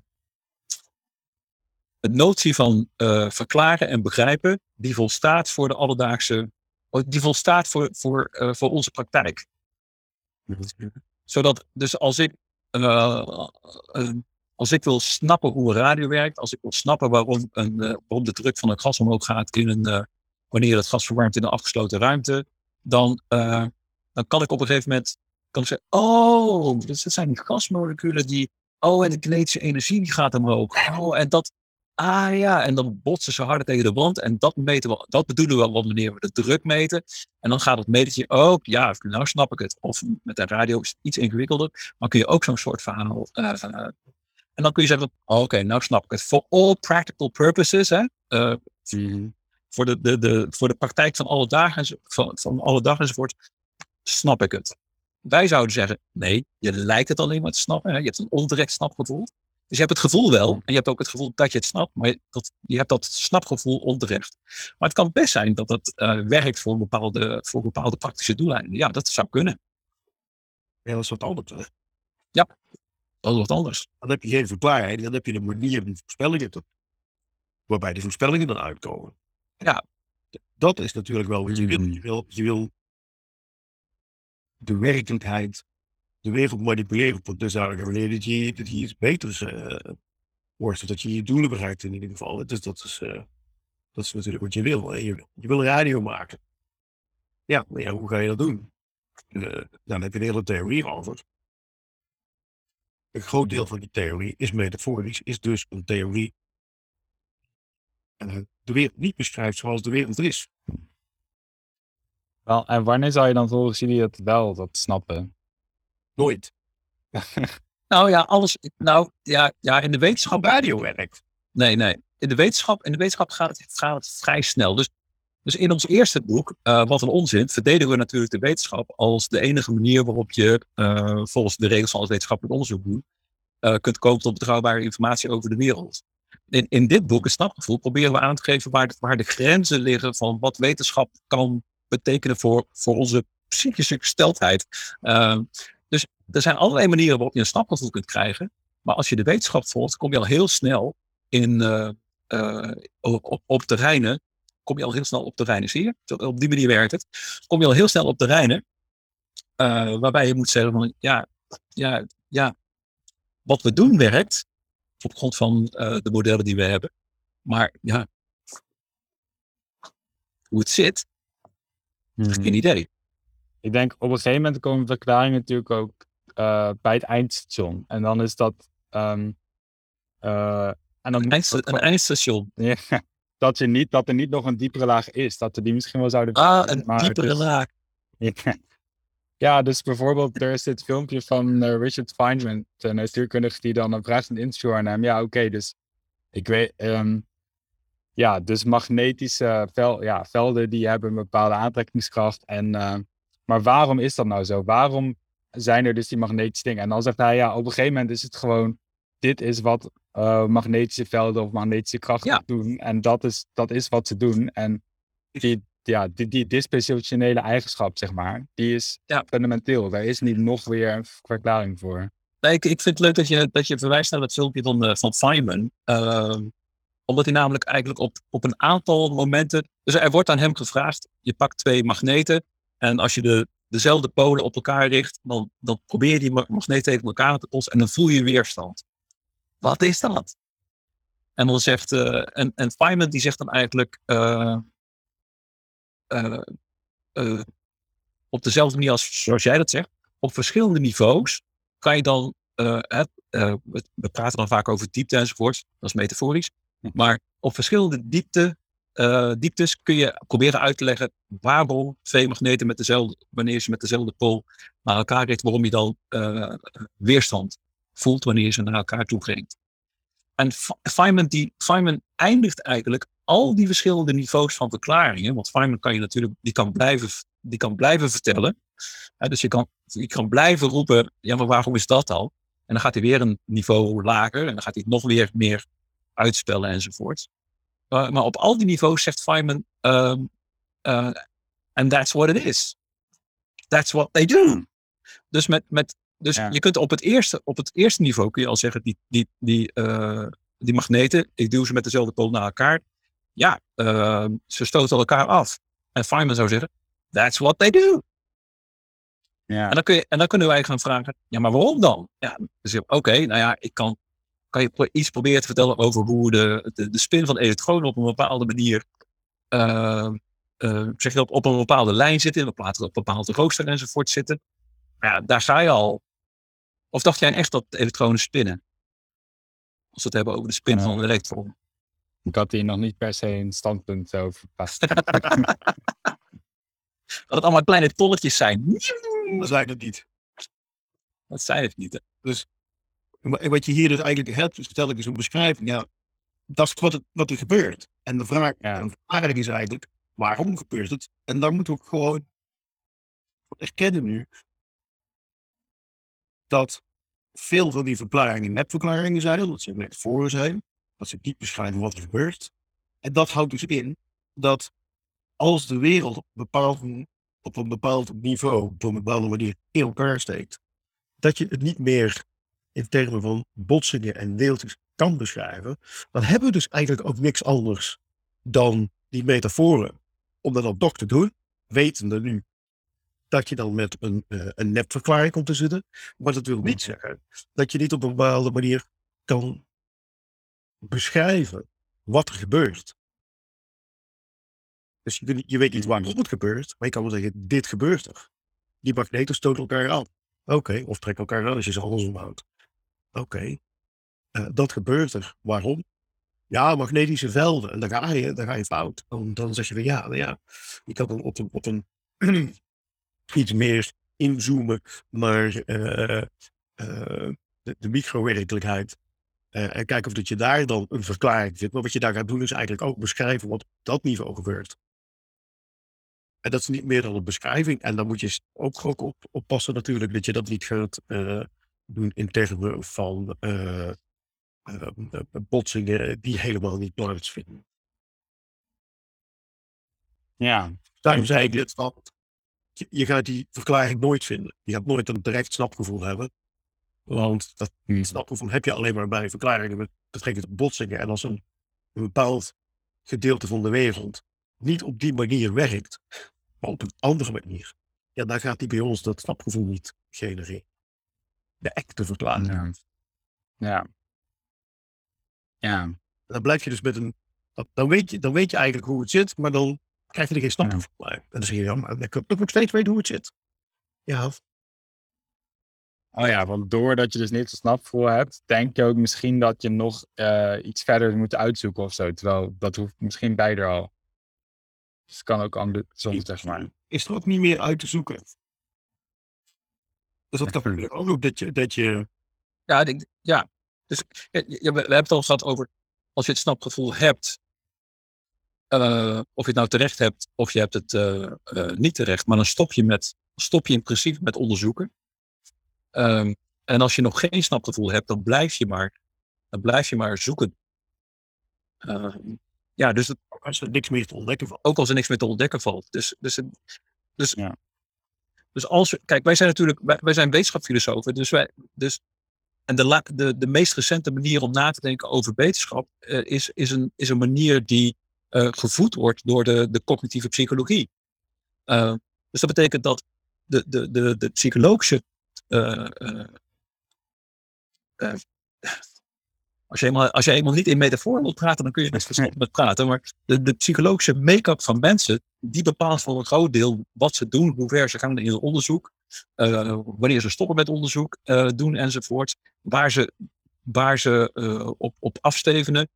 een notie van uh, verklaren en begrijpen, die volstaat voor de alledaagse die volstaat voor, voor, uh, voor onze praktijk. Zodat, dus als ik, uh, uh, als ik wil snappen hoe een radio werkt, als ik wil snappen waarom, een, waarom de druk van een gas omhoog gaat in een, wanneer het gas verwarmt in een afgesloten ruimte, dan, dan kan ik op een gegeven moment kan ik zeggen, oh, dus dat zijn die gasmoleculen die, oh, en de kinetische energie die gaat omhoog. Oh, en dat, Ah ja, en dan botsen ze harder tegen de wand. En dat, meten we, dat bedoelen we wanneer we de druk meten. En dan gaat het metertje ook, ja, nou snap ik het. Of met de radio is het iets ingewikkelder. Maar kun je ook zo'n soort verhaal. Uh, uh, en dan kun je zeggen, oh, oké, nou snap ik het. For all practical purposes, hè. Uh, mm. voor, de, de, de, voor de praktijk van alle dagen, van, van alle dag enzovoort, snap ik het. Wij zouden zeggen, nee, je lijkt het alleen maar te snappen. Hè? Je hebt een ondirect snapgevoel. Dus je hebt het gevoel wel, en je hebt ook het gevoel dat je het snapt, maar dat, je hebt dat snapgevoel onterecht. Maar het kan best zijn dat het uh, werkt voor bepaalde, voor bepaalde praktische doeleinden. Ja, dat zou kunnen. Ja, dat is wat anders. Hè? Ja, dat is wat anders. Dan heb je geen verklaring, dan heb je een manier om voorspellingen te, waarbij de voorspellingen dan uitkomen. Ja. Dat is natuurlijk wel wat je wil. Je wil, je wil de werkelijkheid de wereld manipuleren op een dusdanige manier dat je, dat je iets beters uh, wordt. Dat je je doelen bereikt in ieder geval. Dus dat is, uh, dat is natuurlijk wat je wil. Je, je wil radio maken. Ja, maar ja, hoe ga je dat doen? Uh, dan heb je een hele theorie over. Een groot deel van die theorie is metaforisch, is dus een theorie de wereld niet beschrijft zoals de wereld is. Wel, en wanneer zou je dan volgens jullie het wel dat snappen? Nooit. nou ja, alles. Nou ja, ja in de wetenschap. Radio werkt. Nee, nee. In de wetenschap, in de wetenschap gaat, het, gaat het vrij snel. Dus, dus in ons eerste boek, uh, Wat een onzin, verdedigen we natuurlijk de wetenschap als de enige manier waarop je uh, volgens de regels van het wetenschappelijk onderzoek doen, uh, kunt komen tot betrouwbare informatie over de wereld. In, in dit boek, een snapgevoel, proberen we aan te geven waar de, waar de grenzen liggen van wat wetenschap kan betekenen voor, voor onze psychische gesteldheid. Dus er zijn allerlei manieren waarop je een snapgevoel kunt krijgen. Maar als je de wetenschap volgt, kom je al heel snel in, uh, uh, op, op terreinen kom je al heel snel op de Rijnen. Zie je? Op die manier werkt het. Kom je al heel snel op de Rijnen. Uh, waarbij je moet zeggen van ja, ja, ja, wat we doen werkt. Op grond van de modellen die we hebben. Maar ja, hoe het zit, hmm. geen idee. Ik denk op een gegeven moment komen verklaringen natuurlijk ook uh, bij het eindstation. En dan is dat. Um, uh, en dan een, een eindstation. Ja, dat, je niet, dat er niet nog een diepere laag is. Dat er die misschien wel zouden. Ah, een diepere laag. Ja. ja, dus bijvoorbeeld, er is dit filmpje van uh, Richard Feynman, een natuurkundige, die dan een vraagt een interview aan hem. Ja, oké, dus ik weet. Um, ja, dus magnetische vel, ja, velden die hebben een bepaalde aantrekkingskracht. En, uh, maar waarom is dat nou zo? Waarom zijn er dus die magnetische dingen? En dan zegt hij, ja, op een gegeven moment is het gewoon, dit is wat uh, magnetische velden of magnetische krachten doen. En dat is, dat is wat ze doen. En die, ja, die, die dispositionele eigenschap, zeg maar, die is ja. fundamenteel. Daar is niet nog weer een verklaring voor. Nee, ik, ik vind het leuk dat je, dat je verwijst naar dat filmpje van, uh, van Feynman. Uh, omdat hij namelijk eigenlijk op, op een aantal momenten. Dus er wordt aan hem gevraagd: je pakt twee magneten. En als je de, dezelfde polen op elkaar richt, dan, dan probeer je die magneten tegen elkaar te botsen en dan voel je weerstand. Wat is dat? En dan zegt. Uh, en, en Feynman die zegt dan eigenlijk. Uh, uh, op dezelfde manier als zoals jij dat zegt, op verschillende niveaus kan je dan. we praten dan vaak over diepte enzovoort, dat is metaforisch. Maar op verschillende diepte, uh, dieptes kun je proberen uit te leggen waarom twee magneten met dezelfde, wanneer ze met dezelfde pool naar elkaar richten, waarom je dan uh, weerstand voelt wanneer ze naar elkaar toe brengt. En Feynman, die, Feynman eindigt eigenlijk al die verschillende niveaus van verklaringen, want Feynman kan je natuurlijk, die kan blijven, die kan blijven vertellen. dus je kan, je kan blijven roepen, ja maar waarom is dat al? En dan gaat hij weer een niveau lager en dan gaat hij nog weer meer uitspellen enzovoort. Uh, maar op al die niveaus zegt Feynman, um, uh, and that's what it is. That's what they do. Dus, met, met, dus je kunt op het, eerste, op het eerste niveau kun je al zeggen, die, die, die, uh, die magneten, ik duw ze met dezelfde pool naar elkaar. Ja, ehm, ze stoten elkaar af. En Feynman zou zeggen, that's what they do. Ja. En, dan kun je, en dan kunnen wij gaan vragen, ja, maar waarom dan? Ja, dus oké, nou ja, ik kan kan je iets proberen te vertellen over hoe de, de, de spin van elektronen op een bepaalde manier uh, uh, zeg je op, op een bepaalde lijn zitten, op een bepaalde rooster enzovoort zitten. Ja, daar sta je al. Of dacht jij echt dat elektronen spinnen? Als we het hebben over de spin van een elektron. Ik had hier nog niet per se een standpunt over vast. dat het allemaal kleine tolletjes zijn. Dat zijn het niet. Dat zijn het niet. Hè? Dus en wat je hier dus eigenlijk hebt, stel ik eens een beschrijving. Ja, dat is wat, het, wat er gebeurt. En de vraag, ja. de vraag is eigenlijk, waarom gebeurt het? En daar moeten we gewoon erkennen nu dat veel van die verklaringen nepverklaringen zijn, dat ze metaforen zijn, dat ze niet beschrijven wat er gebeurt. En dat houdt dus in dat als de wereld bepaald, op een bepaald niveau, op een bepaalde manier in elkaar steekt, dat je het niet meer in termen van botsingen en deeltjes kan beschrijven, dan hebben we dus eigenlijk ook niks anders dan die metaforen. Om dat dan toch te doen, wetende nu dat je dan met een, uh, een nepverklaring komt te zitten. Maar dat wil niet zeggen dat je niet op een bepaalde manier kan beschrijven wat er gebeurt. Dus je, je weet niet waarom het gebeurt, maar je kan wel zeggen, dit gebeurt er. Die magneten stoten elkaar aan. Oké, of trekken elkaar aan als je ze andersom houdt. Oké, uh, dat gebeurt er. Waarom? Ja, magnetische velden. En dan ga je, dan ga je fout. Dan, dan zeg je van ja, nou ja, kan dan op een, op een iets meer inzoomen naar uh, uh, de, de micro-werkelijkheid. en kijken of dat je daar dan een verklaring vindt. Maar wat je daar gaat doen is eigenlijk ook beschrijven wat op dat niveau gebeurt. En dat is niet meer dan een beschrijving. En dan moet je ook, ook op, oppassen natuurlijk dat je dat niet gaat doen in termen van uh, uh, botsingen die helemaal niet plaatsvinden. Ja. Daarom zei ik dit, want je gaat die verklaring nooit vinden. Je gaat nooit een direct snapgevoel hebben. Want dat hmm. snapgevoel heb je alleen maar bij verklaringen met betrekking tot botsingen. En als een, een bepaald gedeelte van de wereld niet op die manier werkt, maar op een andere manier, ja, dan gaat die bij ons dat snapgevoel niet genereren. De echte verklaring. Ja. Ja. Ja. Dan blijf je dus met een. Dan weet, je, dan weet je eigenlijk hoe het zit, maar dan krijg je er geen snapgevoel bij. En dan zeg je, ja, maar ik heb nog steeds weten hoe het zit. Ja, Oh ja, want doordat je dus niet zo'n snapgevoel hebt, denk je ook misschien dat je nog eh, iets verder moet uitzoeken of zo. Terwijl dat hoeft misschien beide al. Dus het kan ook andersom, zeg maar. is er ook niet meer uit te zoeken. Dus dat kan Ja. ook nog dat je, dat je Ja, ik denk- ja. Dus ja, we, we hebben het al gehad over als je het snapgevoel hebt, eh, of je het nou terecht hebt of je hebt het eh, eh, niet terecht, maar dan stop je, met, stop je in principe met onderzoeken. Ehm, en als je nog geen snapgevoel hebt, dan blijf je maar, dan blijf je maar zoeken. Ehm, ja, dus als er niks meer te ontdekken valt. ook als er niks meer te ontdekken valt. Dus, dus, dus, Ja. Dus als kijk, wij zijn natuurlijk, wij, wij zijn wetenschapsfilosofen, dus wij, dus, en de, la- de, de meest recente manier om na te denken over wetenschap eh, is, is, een, is een manier die eh, gevoed wordt door de, de cognitieve psychologie. Eh, dus dat betekent dat de, de, de, de psychologische als je, eenmaal, als je niet in metafoor wilt praten, dan kun je best stoppen met praten. Maar de, de psychologische make-up van mensen, die bepaalt voor een groot deel wat ze doen, hoe ver ze gaan in hun onderzoek, eh, wanneer ze stoppen met onderzoek eh, doen enzovoort, waar ze, waar ze eh, op, op afstevenen,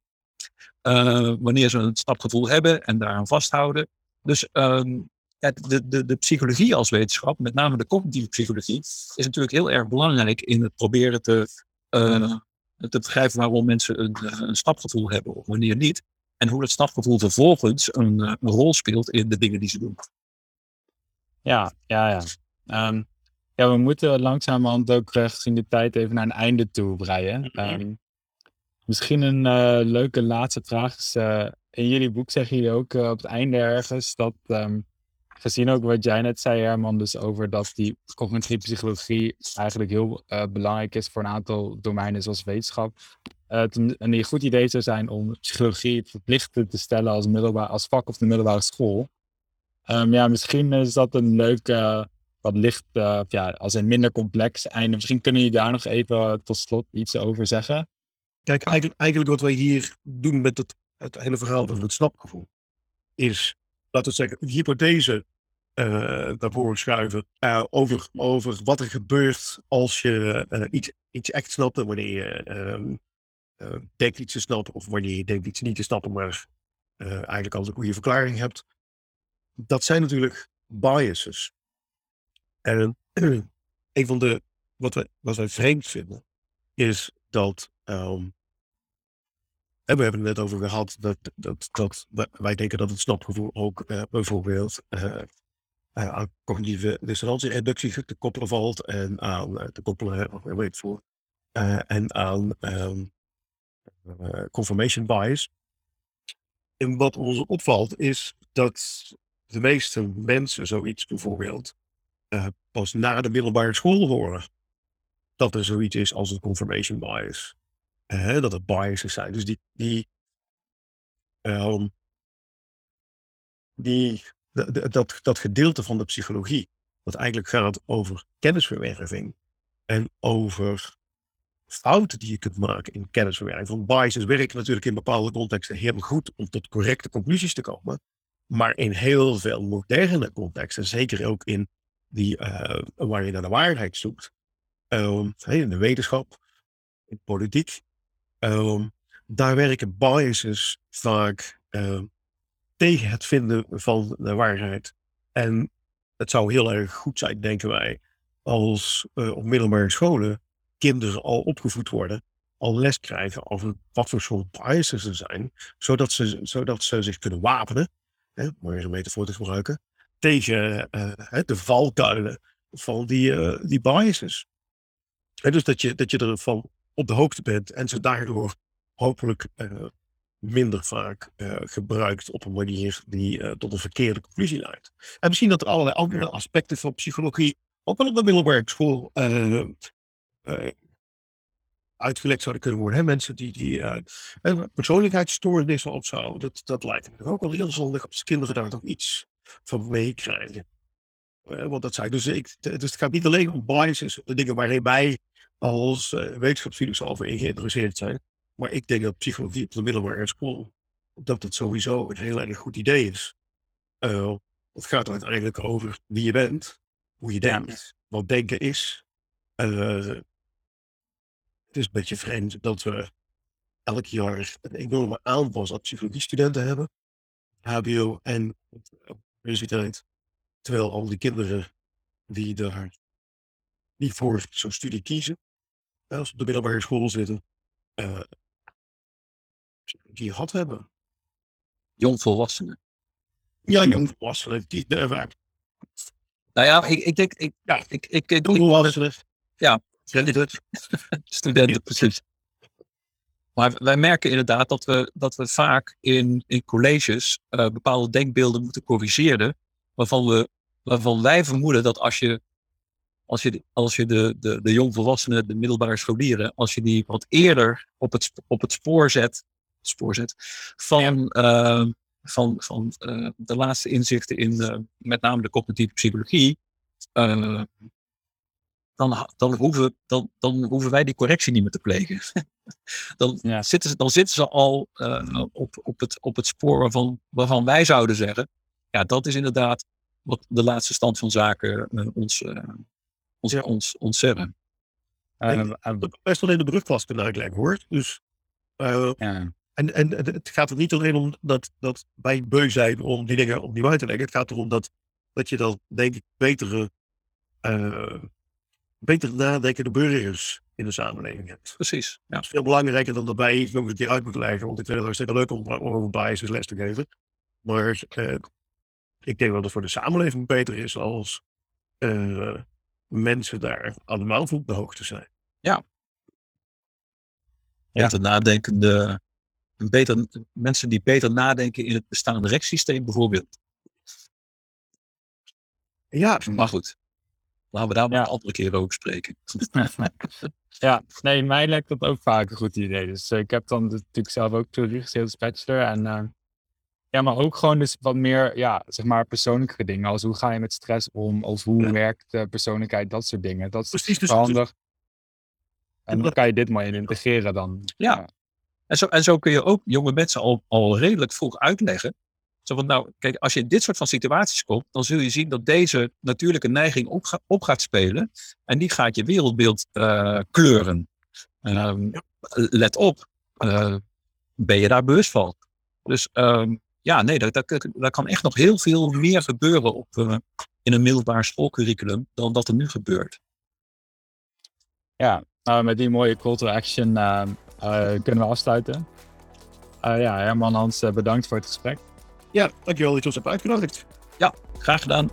wanneer ze een stapgevoel hebben en daaraan vasthouden. Dus ehm, ja, de, de, de psychologie als wetenschap, met name de cognitieve psychologie, is natuurlijk heel erg belangrijk in het proberen te, te begrijpen waarom mensen een, eh, een stapgevoel hebben of wanneer niet. En hoe dat stapgevoel vervolgens een, eh, een rol speelt in de dingen die ze doen. Ja, ja, ja. Ehm, ja, we moeten langzamerhand ook eh, gezien de tijd even naar een einde toe breien. Ehm, misschien een eh, leuke laatste vraag is, in jullie boek zeggen jullie ook op het einde ergens dat, ehm, gezien ook wat jij net zei Herman, dus over dat die cognitieve psychologie eigenlijk heel eh, belangrijk is voor een aantal domeinen zoals wetenschap. het een, goed idee zou zijn om psychologie verplicht te stellen als, middelbaar, als vak op de middelbare school. Ehm, ja, misschien is dat een leuk, eh, wat licht, eh, ja, als een minder complex einde. Misschien kunnen jullie daar nog even tot slot iets over zeggen. Kijk, eigenlijk, eigenlijk wat wij hier doen met het, het hele verhaal over het snapgevoel, is, laten we zeggen, een hypothese eh naar voren schuiven eh, over, over wat er gebeurt als je eh, iets, iets echt snapt en wanneer je ehm, eh, denkt iets te snappen of wanneer je denkt iets niet te snappen, maar eigenlijk al een goede verklaring hebt. Dat zijn natuurlijk biases. En een van de, wat, wij, wat wij vreemd vinden, is dat ehm, we hebben het net over gehad dat, dat, dat wij- denken dat het snapgevoel ook eh, bijvoorbeeld eh, eh, aan cognitieve dissonantie-reductie te koppelen valt en aan te koppelen, weet voor, en aan ehm, eh, confirmation bias. En wat ons opvalt is dat de meeste mensen zoiets bijvoorbeeld pas na de middelbare school horen. Dat er zoiets is als een confirmation bias. Dat het biases zijn. Dus die, die, ehm, die dat, dat gedeelte van de psychologie, wat eigenlijk gaat over kennisverwerving en over fouten die je kunt maken in kennisverwerving. Want biases werken natuurlijk in bepaalde contexten heel goed om tot correcte conclusies te komen. Maar in heel veel moderne contexten, zeker ook in die eh, waar je naar de waarheid zoekt, ehm, in de wetenschap, in politiek, ehm, daar werken biases vaak ehm, tegen het vinden van de waarheid. En het zou heel erg goed zijn, denken wij, als eh, op middelbare scholen kinderen al opgevoed worden, al les krijgen over wat voor soort biases er zijn, zodat ze, zodat ze zich kunnen wapenen, hè, om weer een metafoor te gebruiken, tegen eh, de valkuilen van die, eh, die biases. En dus dat je, dat je ervan op de hoogte bent en ze daardoor hopelijk eh, minder vaak eh, gebruikt op een manier die eh, tot een verkeerde conclusie leidt. En misschien dat er allerlei andere aspecten van psychologie ook wel op de middelbare school uitgelegd zouden kunnen worden. Hè? Mensen die, die persoonlijkheidsstoornissen of zo. Dat, dat lijkt me ook wel heel zondig als kinderen daar toch iets van meekrijgen. Want dat zei dus ik. Dus het gaat niet alleen om biases, de dingen waarin wij als uh, wetenschapsfilosofen in geïnteresseerd zijn. Maar ik denk dat psychologie op de middelbare school, dat het sowieso een heel erg goed idee is. Uh, het gaat uiteindelijk over wie je bent, hoe je denkt, wat denken is. Uh, het is een beetje vreemd dat we elk jaar een enorme aanwas aan psychologiestudenten hebben. HBO en universiteit. Terwijl al die kinderen die daar niet voor zo'n studie kiezen, als ze op de middelbare school zitten, uh, die gehad hebben. Jongvolwassenen. Ja, jongvolwassenen. Die, uh, waar. Nou ja, ik, ik denk, ik, ja, ik, ik, ik, jongvolwassenen. Ja, studenten, precies. Maar wij merken inderdaad dat we, dat we vaak in, in colleges uh, bepaalde denkbeelden moeten corrigeren. Waarvan, we, waarvan wij vermoeden dat als je, als je, als je de, de, de jongvolwassenen, de middelbare scholieren, als je die wat eerder op het, op het spoor zet, spoor zet van, uh, van, van uh, de laatste inzichten in met name de cognitieve psychologie, dan, dan, hoeven, dan, dan hoeven wij die correctie niet meer te plegen. dan, ja. zitten ze, dan zitten ze al uh, op, op, het, op het spoor waarvan, waarvan wij zouden zeggen, ja, dat is inderdaad wat de laatste stand van zaken ons, ons, ja. ons, zeggen. Uh, best wel in de brugklas kunnen uitleggen hoor. Dus, ja. en, en het gaat er niet alleen om dat, dat wij beu zijn om die dingen opnieuw uit te leggen. Het gaat erom dat, dat je dan denk ik betere beter nadenkende burgers in de samenleving hebt. Precies. Ja. Dat is veel belangrijker dan dat wij nog een keer uit moeten leggen. Want ik vind het hartstikke leuk om over biases les te geven. Maar eh, ik denk dat het voor de samenleving beter is als uh, mensen daar allemaal op de hoogte zijn. Ja. Ja, te nadenkende, beter, mensen die beter nadenken in het bestaande rechtssysteem bijvoorbeeld. Ja. Maar goed. Laten we daar maar een andere keer over spreken. ja, nee, mij lijkt dat ook vaak een goed idee. Dus uh, ik heb dan natuurlijk zelf ook als bachelor. En uh, ja, maar ook gewoon dus wat meer, ja, zeg maar persoonlijke dingen. Als hoe ga je met stress om? Of hoe ja. werkt de persoonlijkheid? Dat soort dingen. Dat is Precies, dus, handig. En dan kan je dit maar in integreren dan. Ja. ja. En, zo, en zo kun je ook jonge mensen al, al redelijk vroeg uitleggen zo van, nou, kijk, als je in dit soort van situaties komt, dan zul je zien dat deze natuurlijke neiging op, op gaat spelen. En die gaat je wereldbeeld uh, kleuren. Uh, let op, uh, ben je daar bewust van? Dus ehm, ja, nee, daar, daar, daar, kan echt nog heel veel meer gebeuren op, eh, in een middelbaar schoolcurriculum dan dat er nu gebeurt. Ja, nou, met die mooie call to action kunnen we afsluiten. ja, Herman Hans, bedankt voor het gesprek. Ja, dankjewel dat je ons hebt uitgenodigd. Ja, graag gedaan.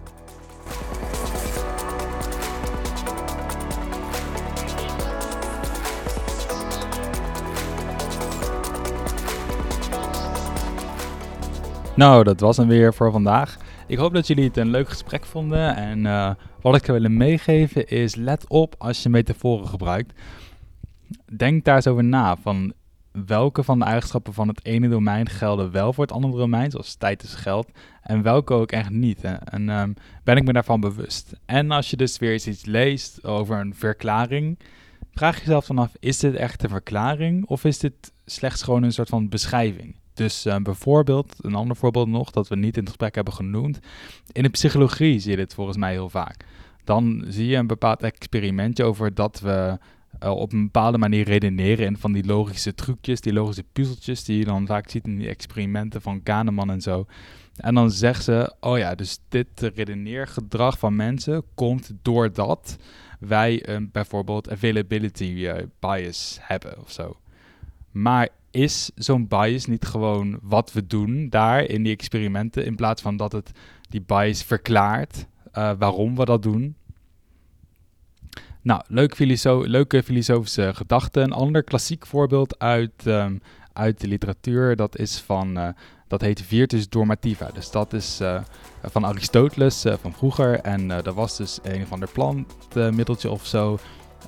Nou, dat was hem weer voor vandaag. Ik hoop dat jullie het een leuk gesprek vonden. En uh, wat ik wil meegeven is: let op als je metaforen gebruikt. Denk daar eens over na. Van welke van de eigenschappen van het ene domein gelden wel voor het andere domein, zoals tijd is geld, en welke ook echt niet. En um, ben ik me daarvan bewust. En als je dus weer eens iets leest over een verklaring, vraag jezelf dan af, is dit echt een verklaring of is dit slechts gewoon een soort van beschrijving? Dus uh, bijvoorbeeld, een ander voorbeeld nog, dat we niet in het gesprek hebben genoemd. In de psychologie zie je dit volgens mij heel vaak. Dan zie je een bepaald experimentje over dat we uh, op een bepaalde manier redeneren in van die logische trucjes, die logische puzzeltjes die je dan vaak ziet in die experimenten van Kahneman en zo. En dan zeggen ze, oh ja, dus dit redeneergedrag van mensen komt doordat wij een bijvoorbeeld availability uh, bias hebben of zo. Maar is zo'n bias niet gewoon wat we doen daar in die experimenten, in plaats van dat het die bias verklaart uh, waarom we dat doen? Nou, leuk leuke filosofische gedachten. Een ander klassiek voorbeeld uit, um, uit de literatuur, dat is van, uh, dat heet Virtus Dormativa. Dus dat is uh, van Aristoteles van vroeger. En dat was dus een of ander plantmiddeltje of zo.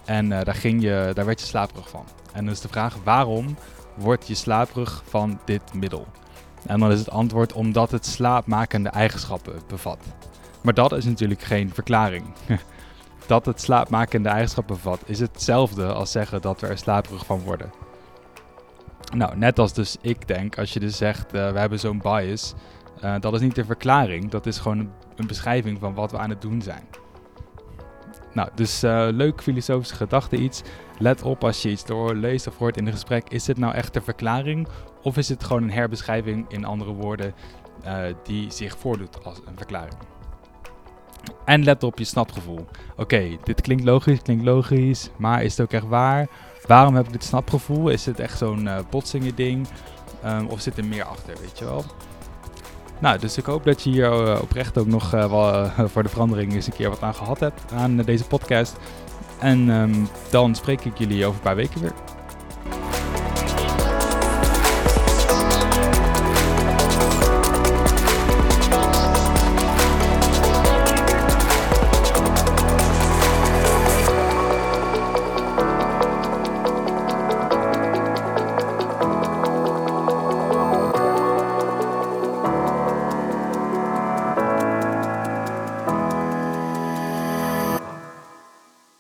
En daar, ging je, daar werd je slaperig van. En is de vraag waarom word je slaperig van dit middel? En dan is het antwoord omdat het slaapmakende eigenschappen bevat. Maar dat is natuurlijk geen verklaring. dat het slaapmakende eigenschappen bevat is hetzelfde als zeggen dat we er slaperig van worden. Nou, net als dus ik denk, als je dus zegt uh, we hebben zo'n bias, uh, dat is niet een verklaring, dat is gewoon een, beschrijving van wat we aan het doen zijn. Nou, dus uh, leuk filosofische gedachte iets. Let op als je iets door leest of hoort in een gesprek, is dit nou echt een verklaring of is het gewoon een herbeschrijving in andere woorden die zich voordoet als een verklaring? En let op je snapgevoel. Oké, dit klinkt logisch, klinkt logisch, maar is het ook echt waar? Waarom heb ik dit snapgevoel? Is het echt zo'n uh, botsingen ding? Um, of zit er meer achter, weet je wel? Nou, dus ik hoop dat je hier uh, oprecht ook nog uh, wel, voor de verandering eens een keer wat aan gehad hebt aan deze podcast. En um, dan spreek ik jullie over een paar weken weer.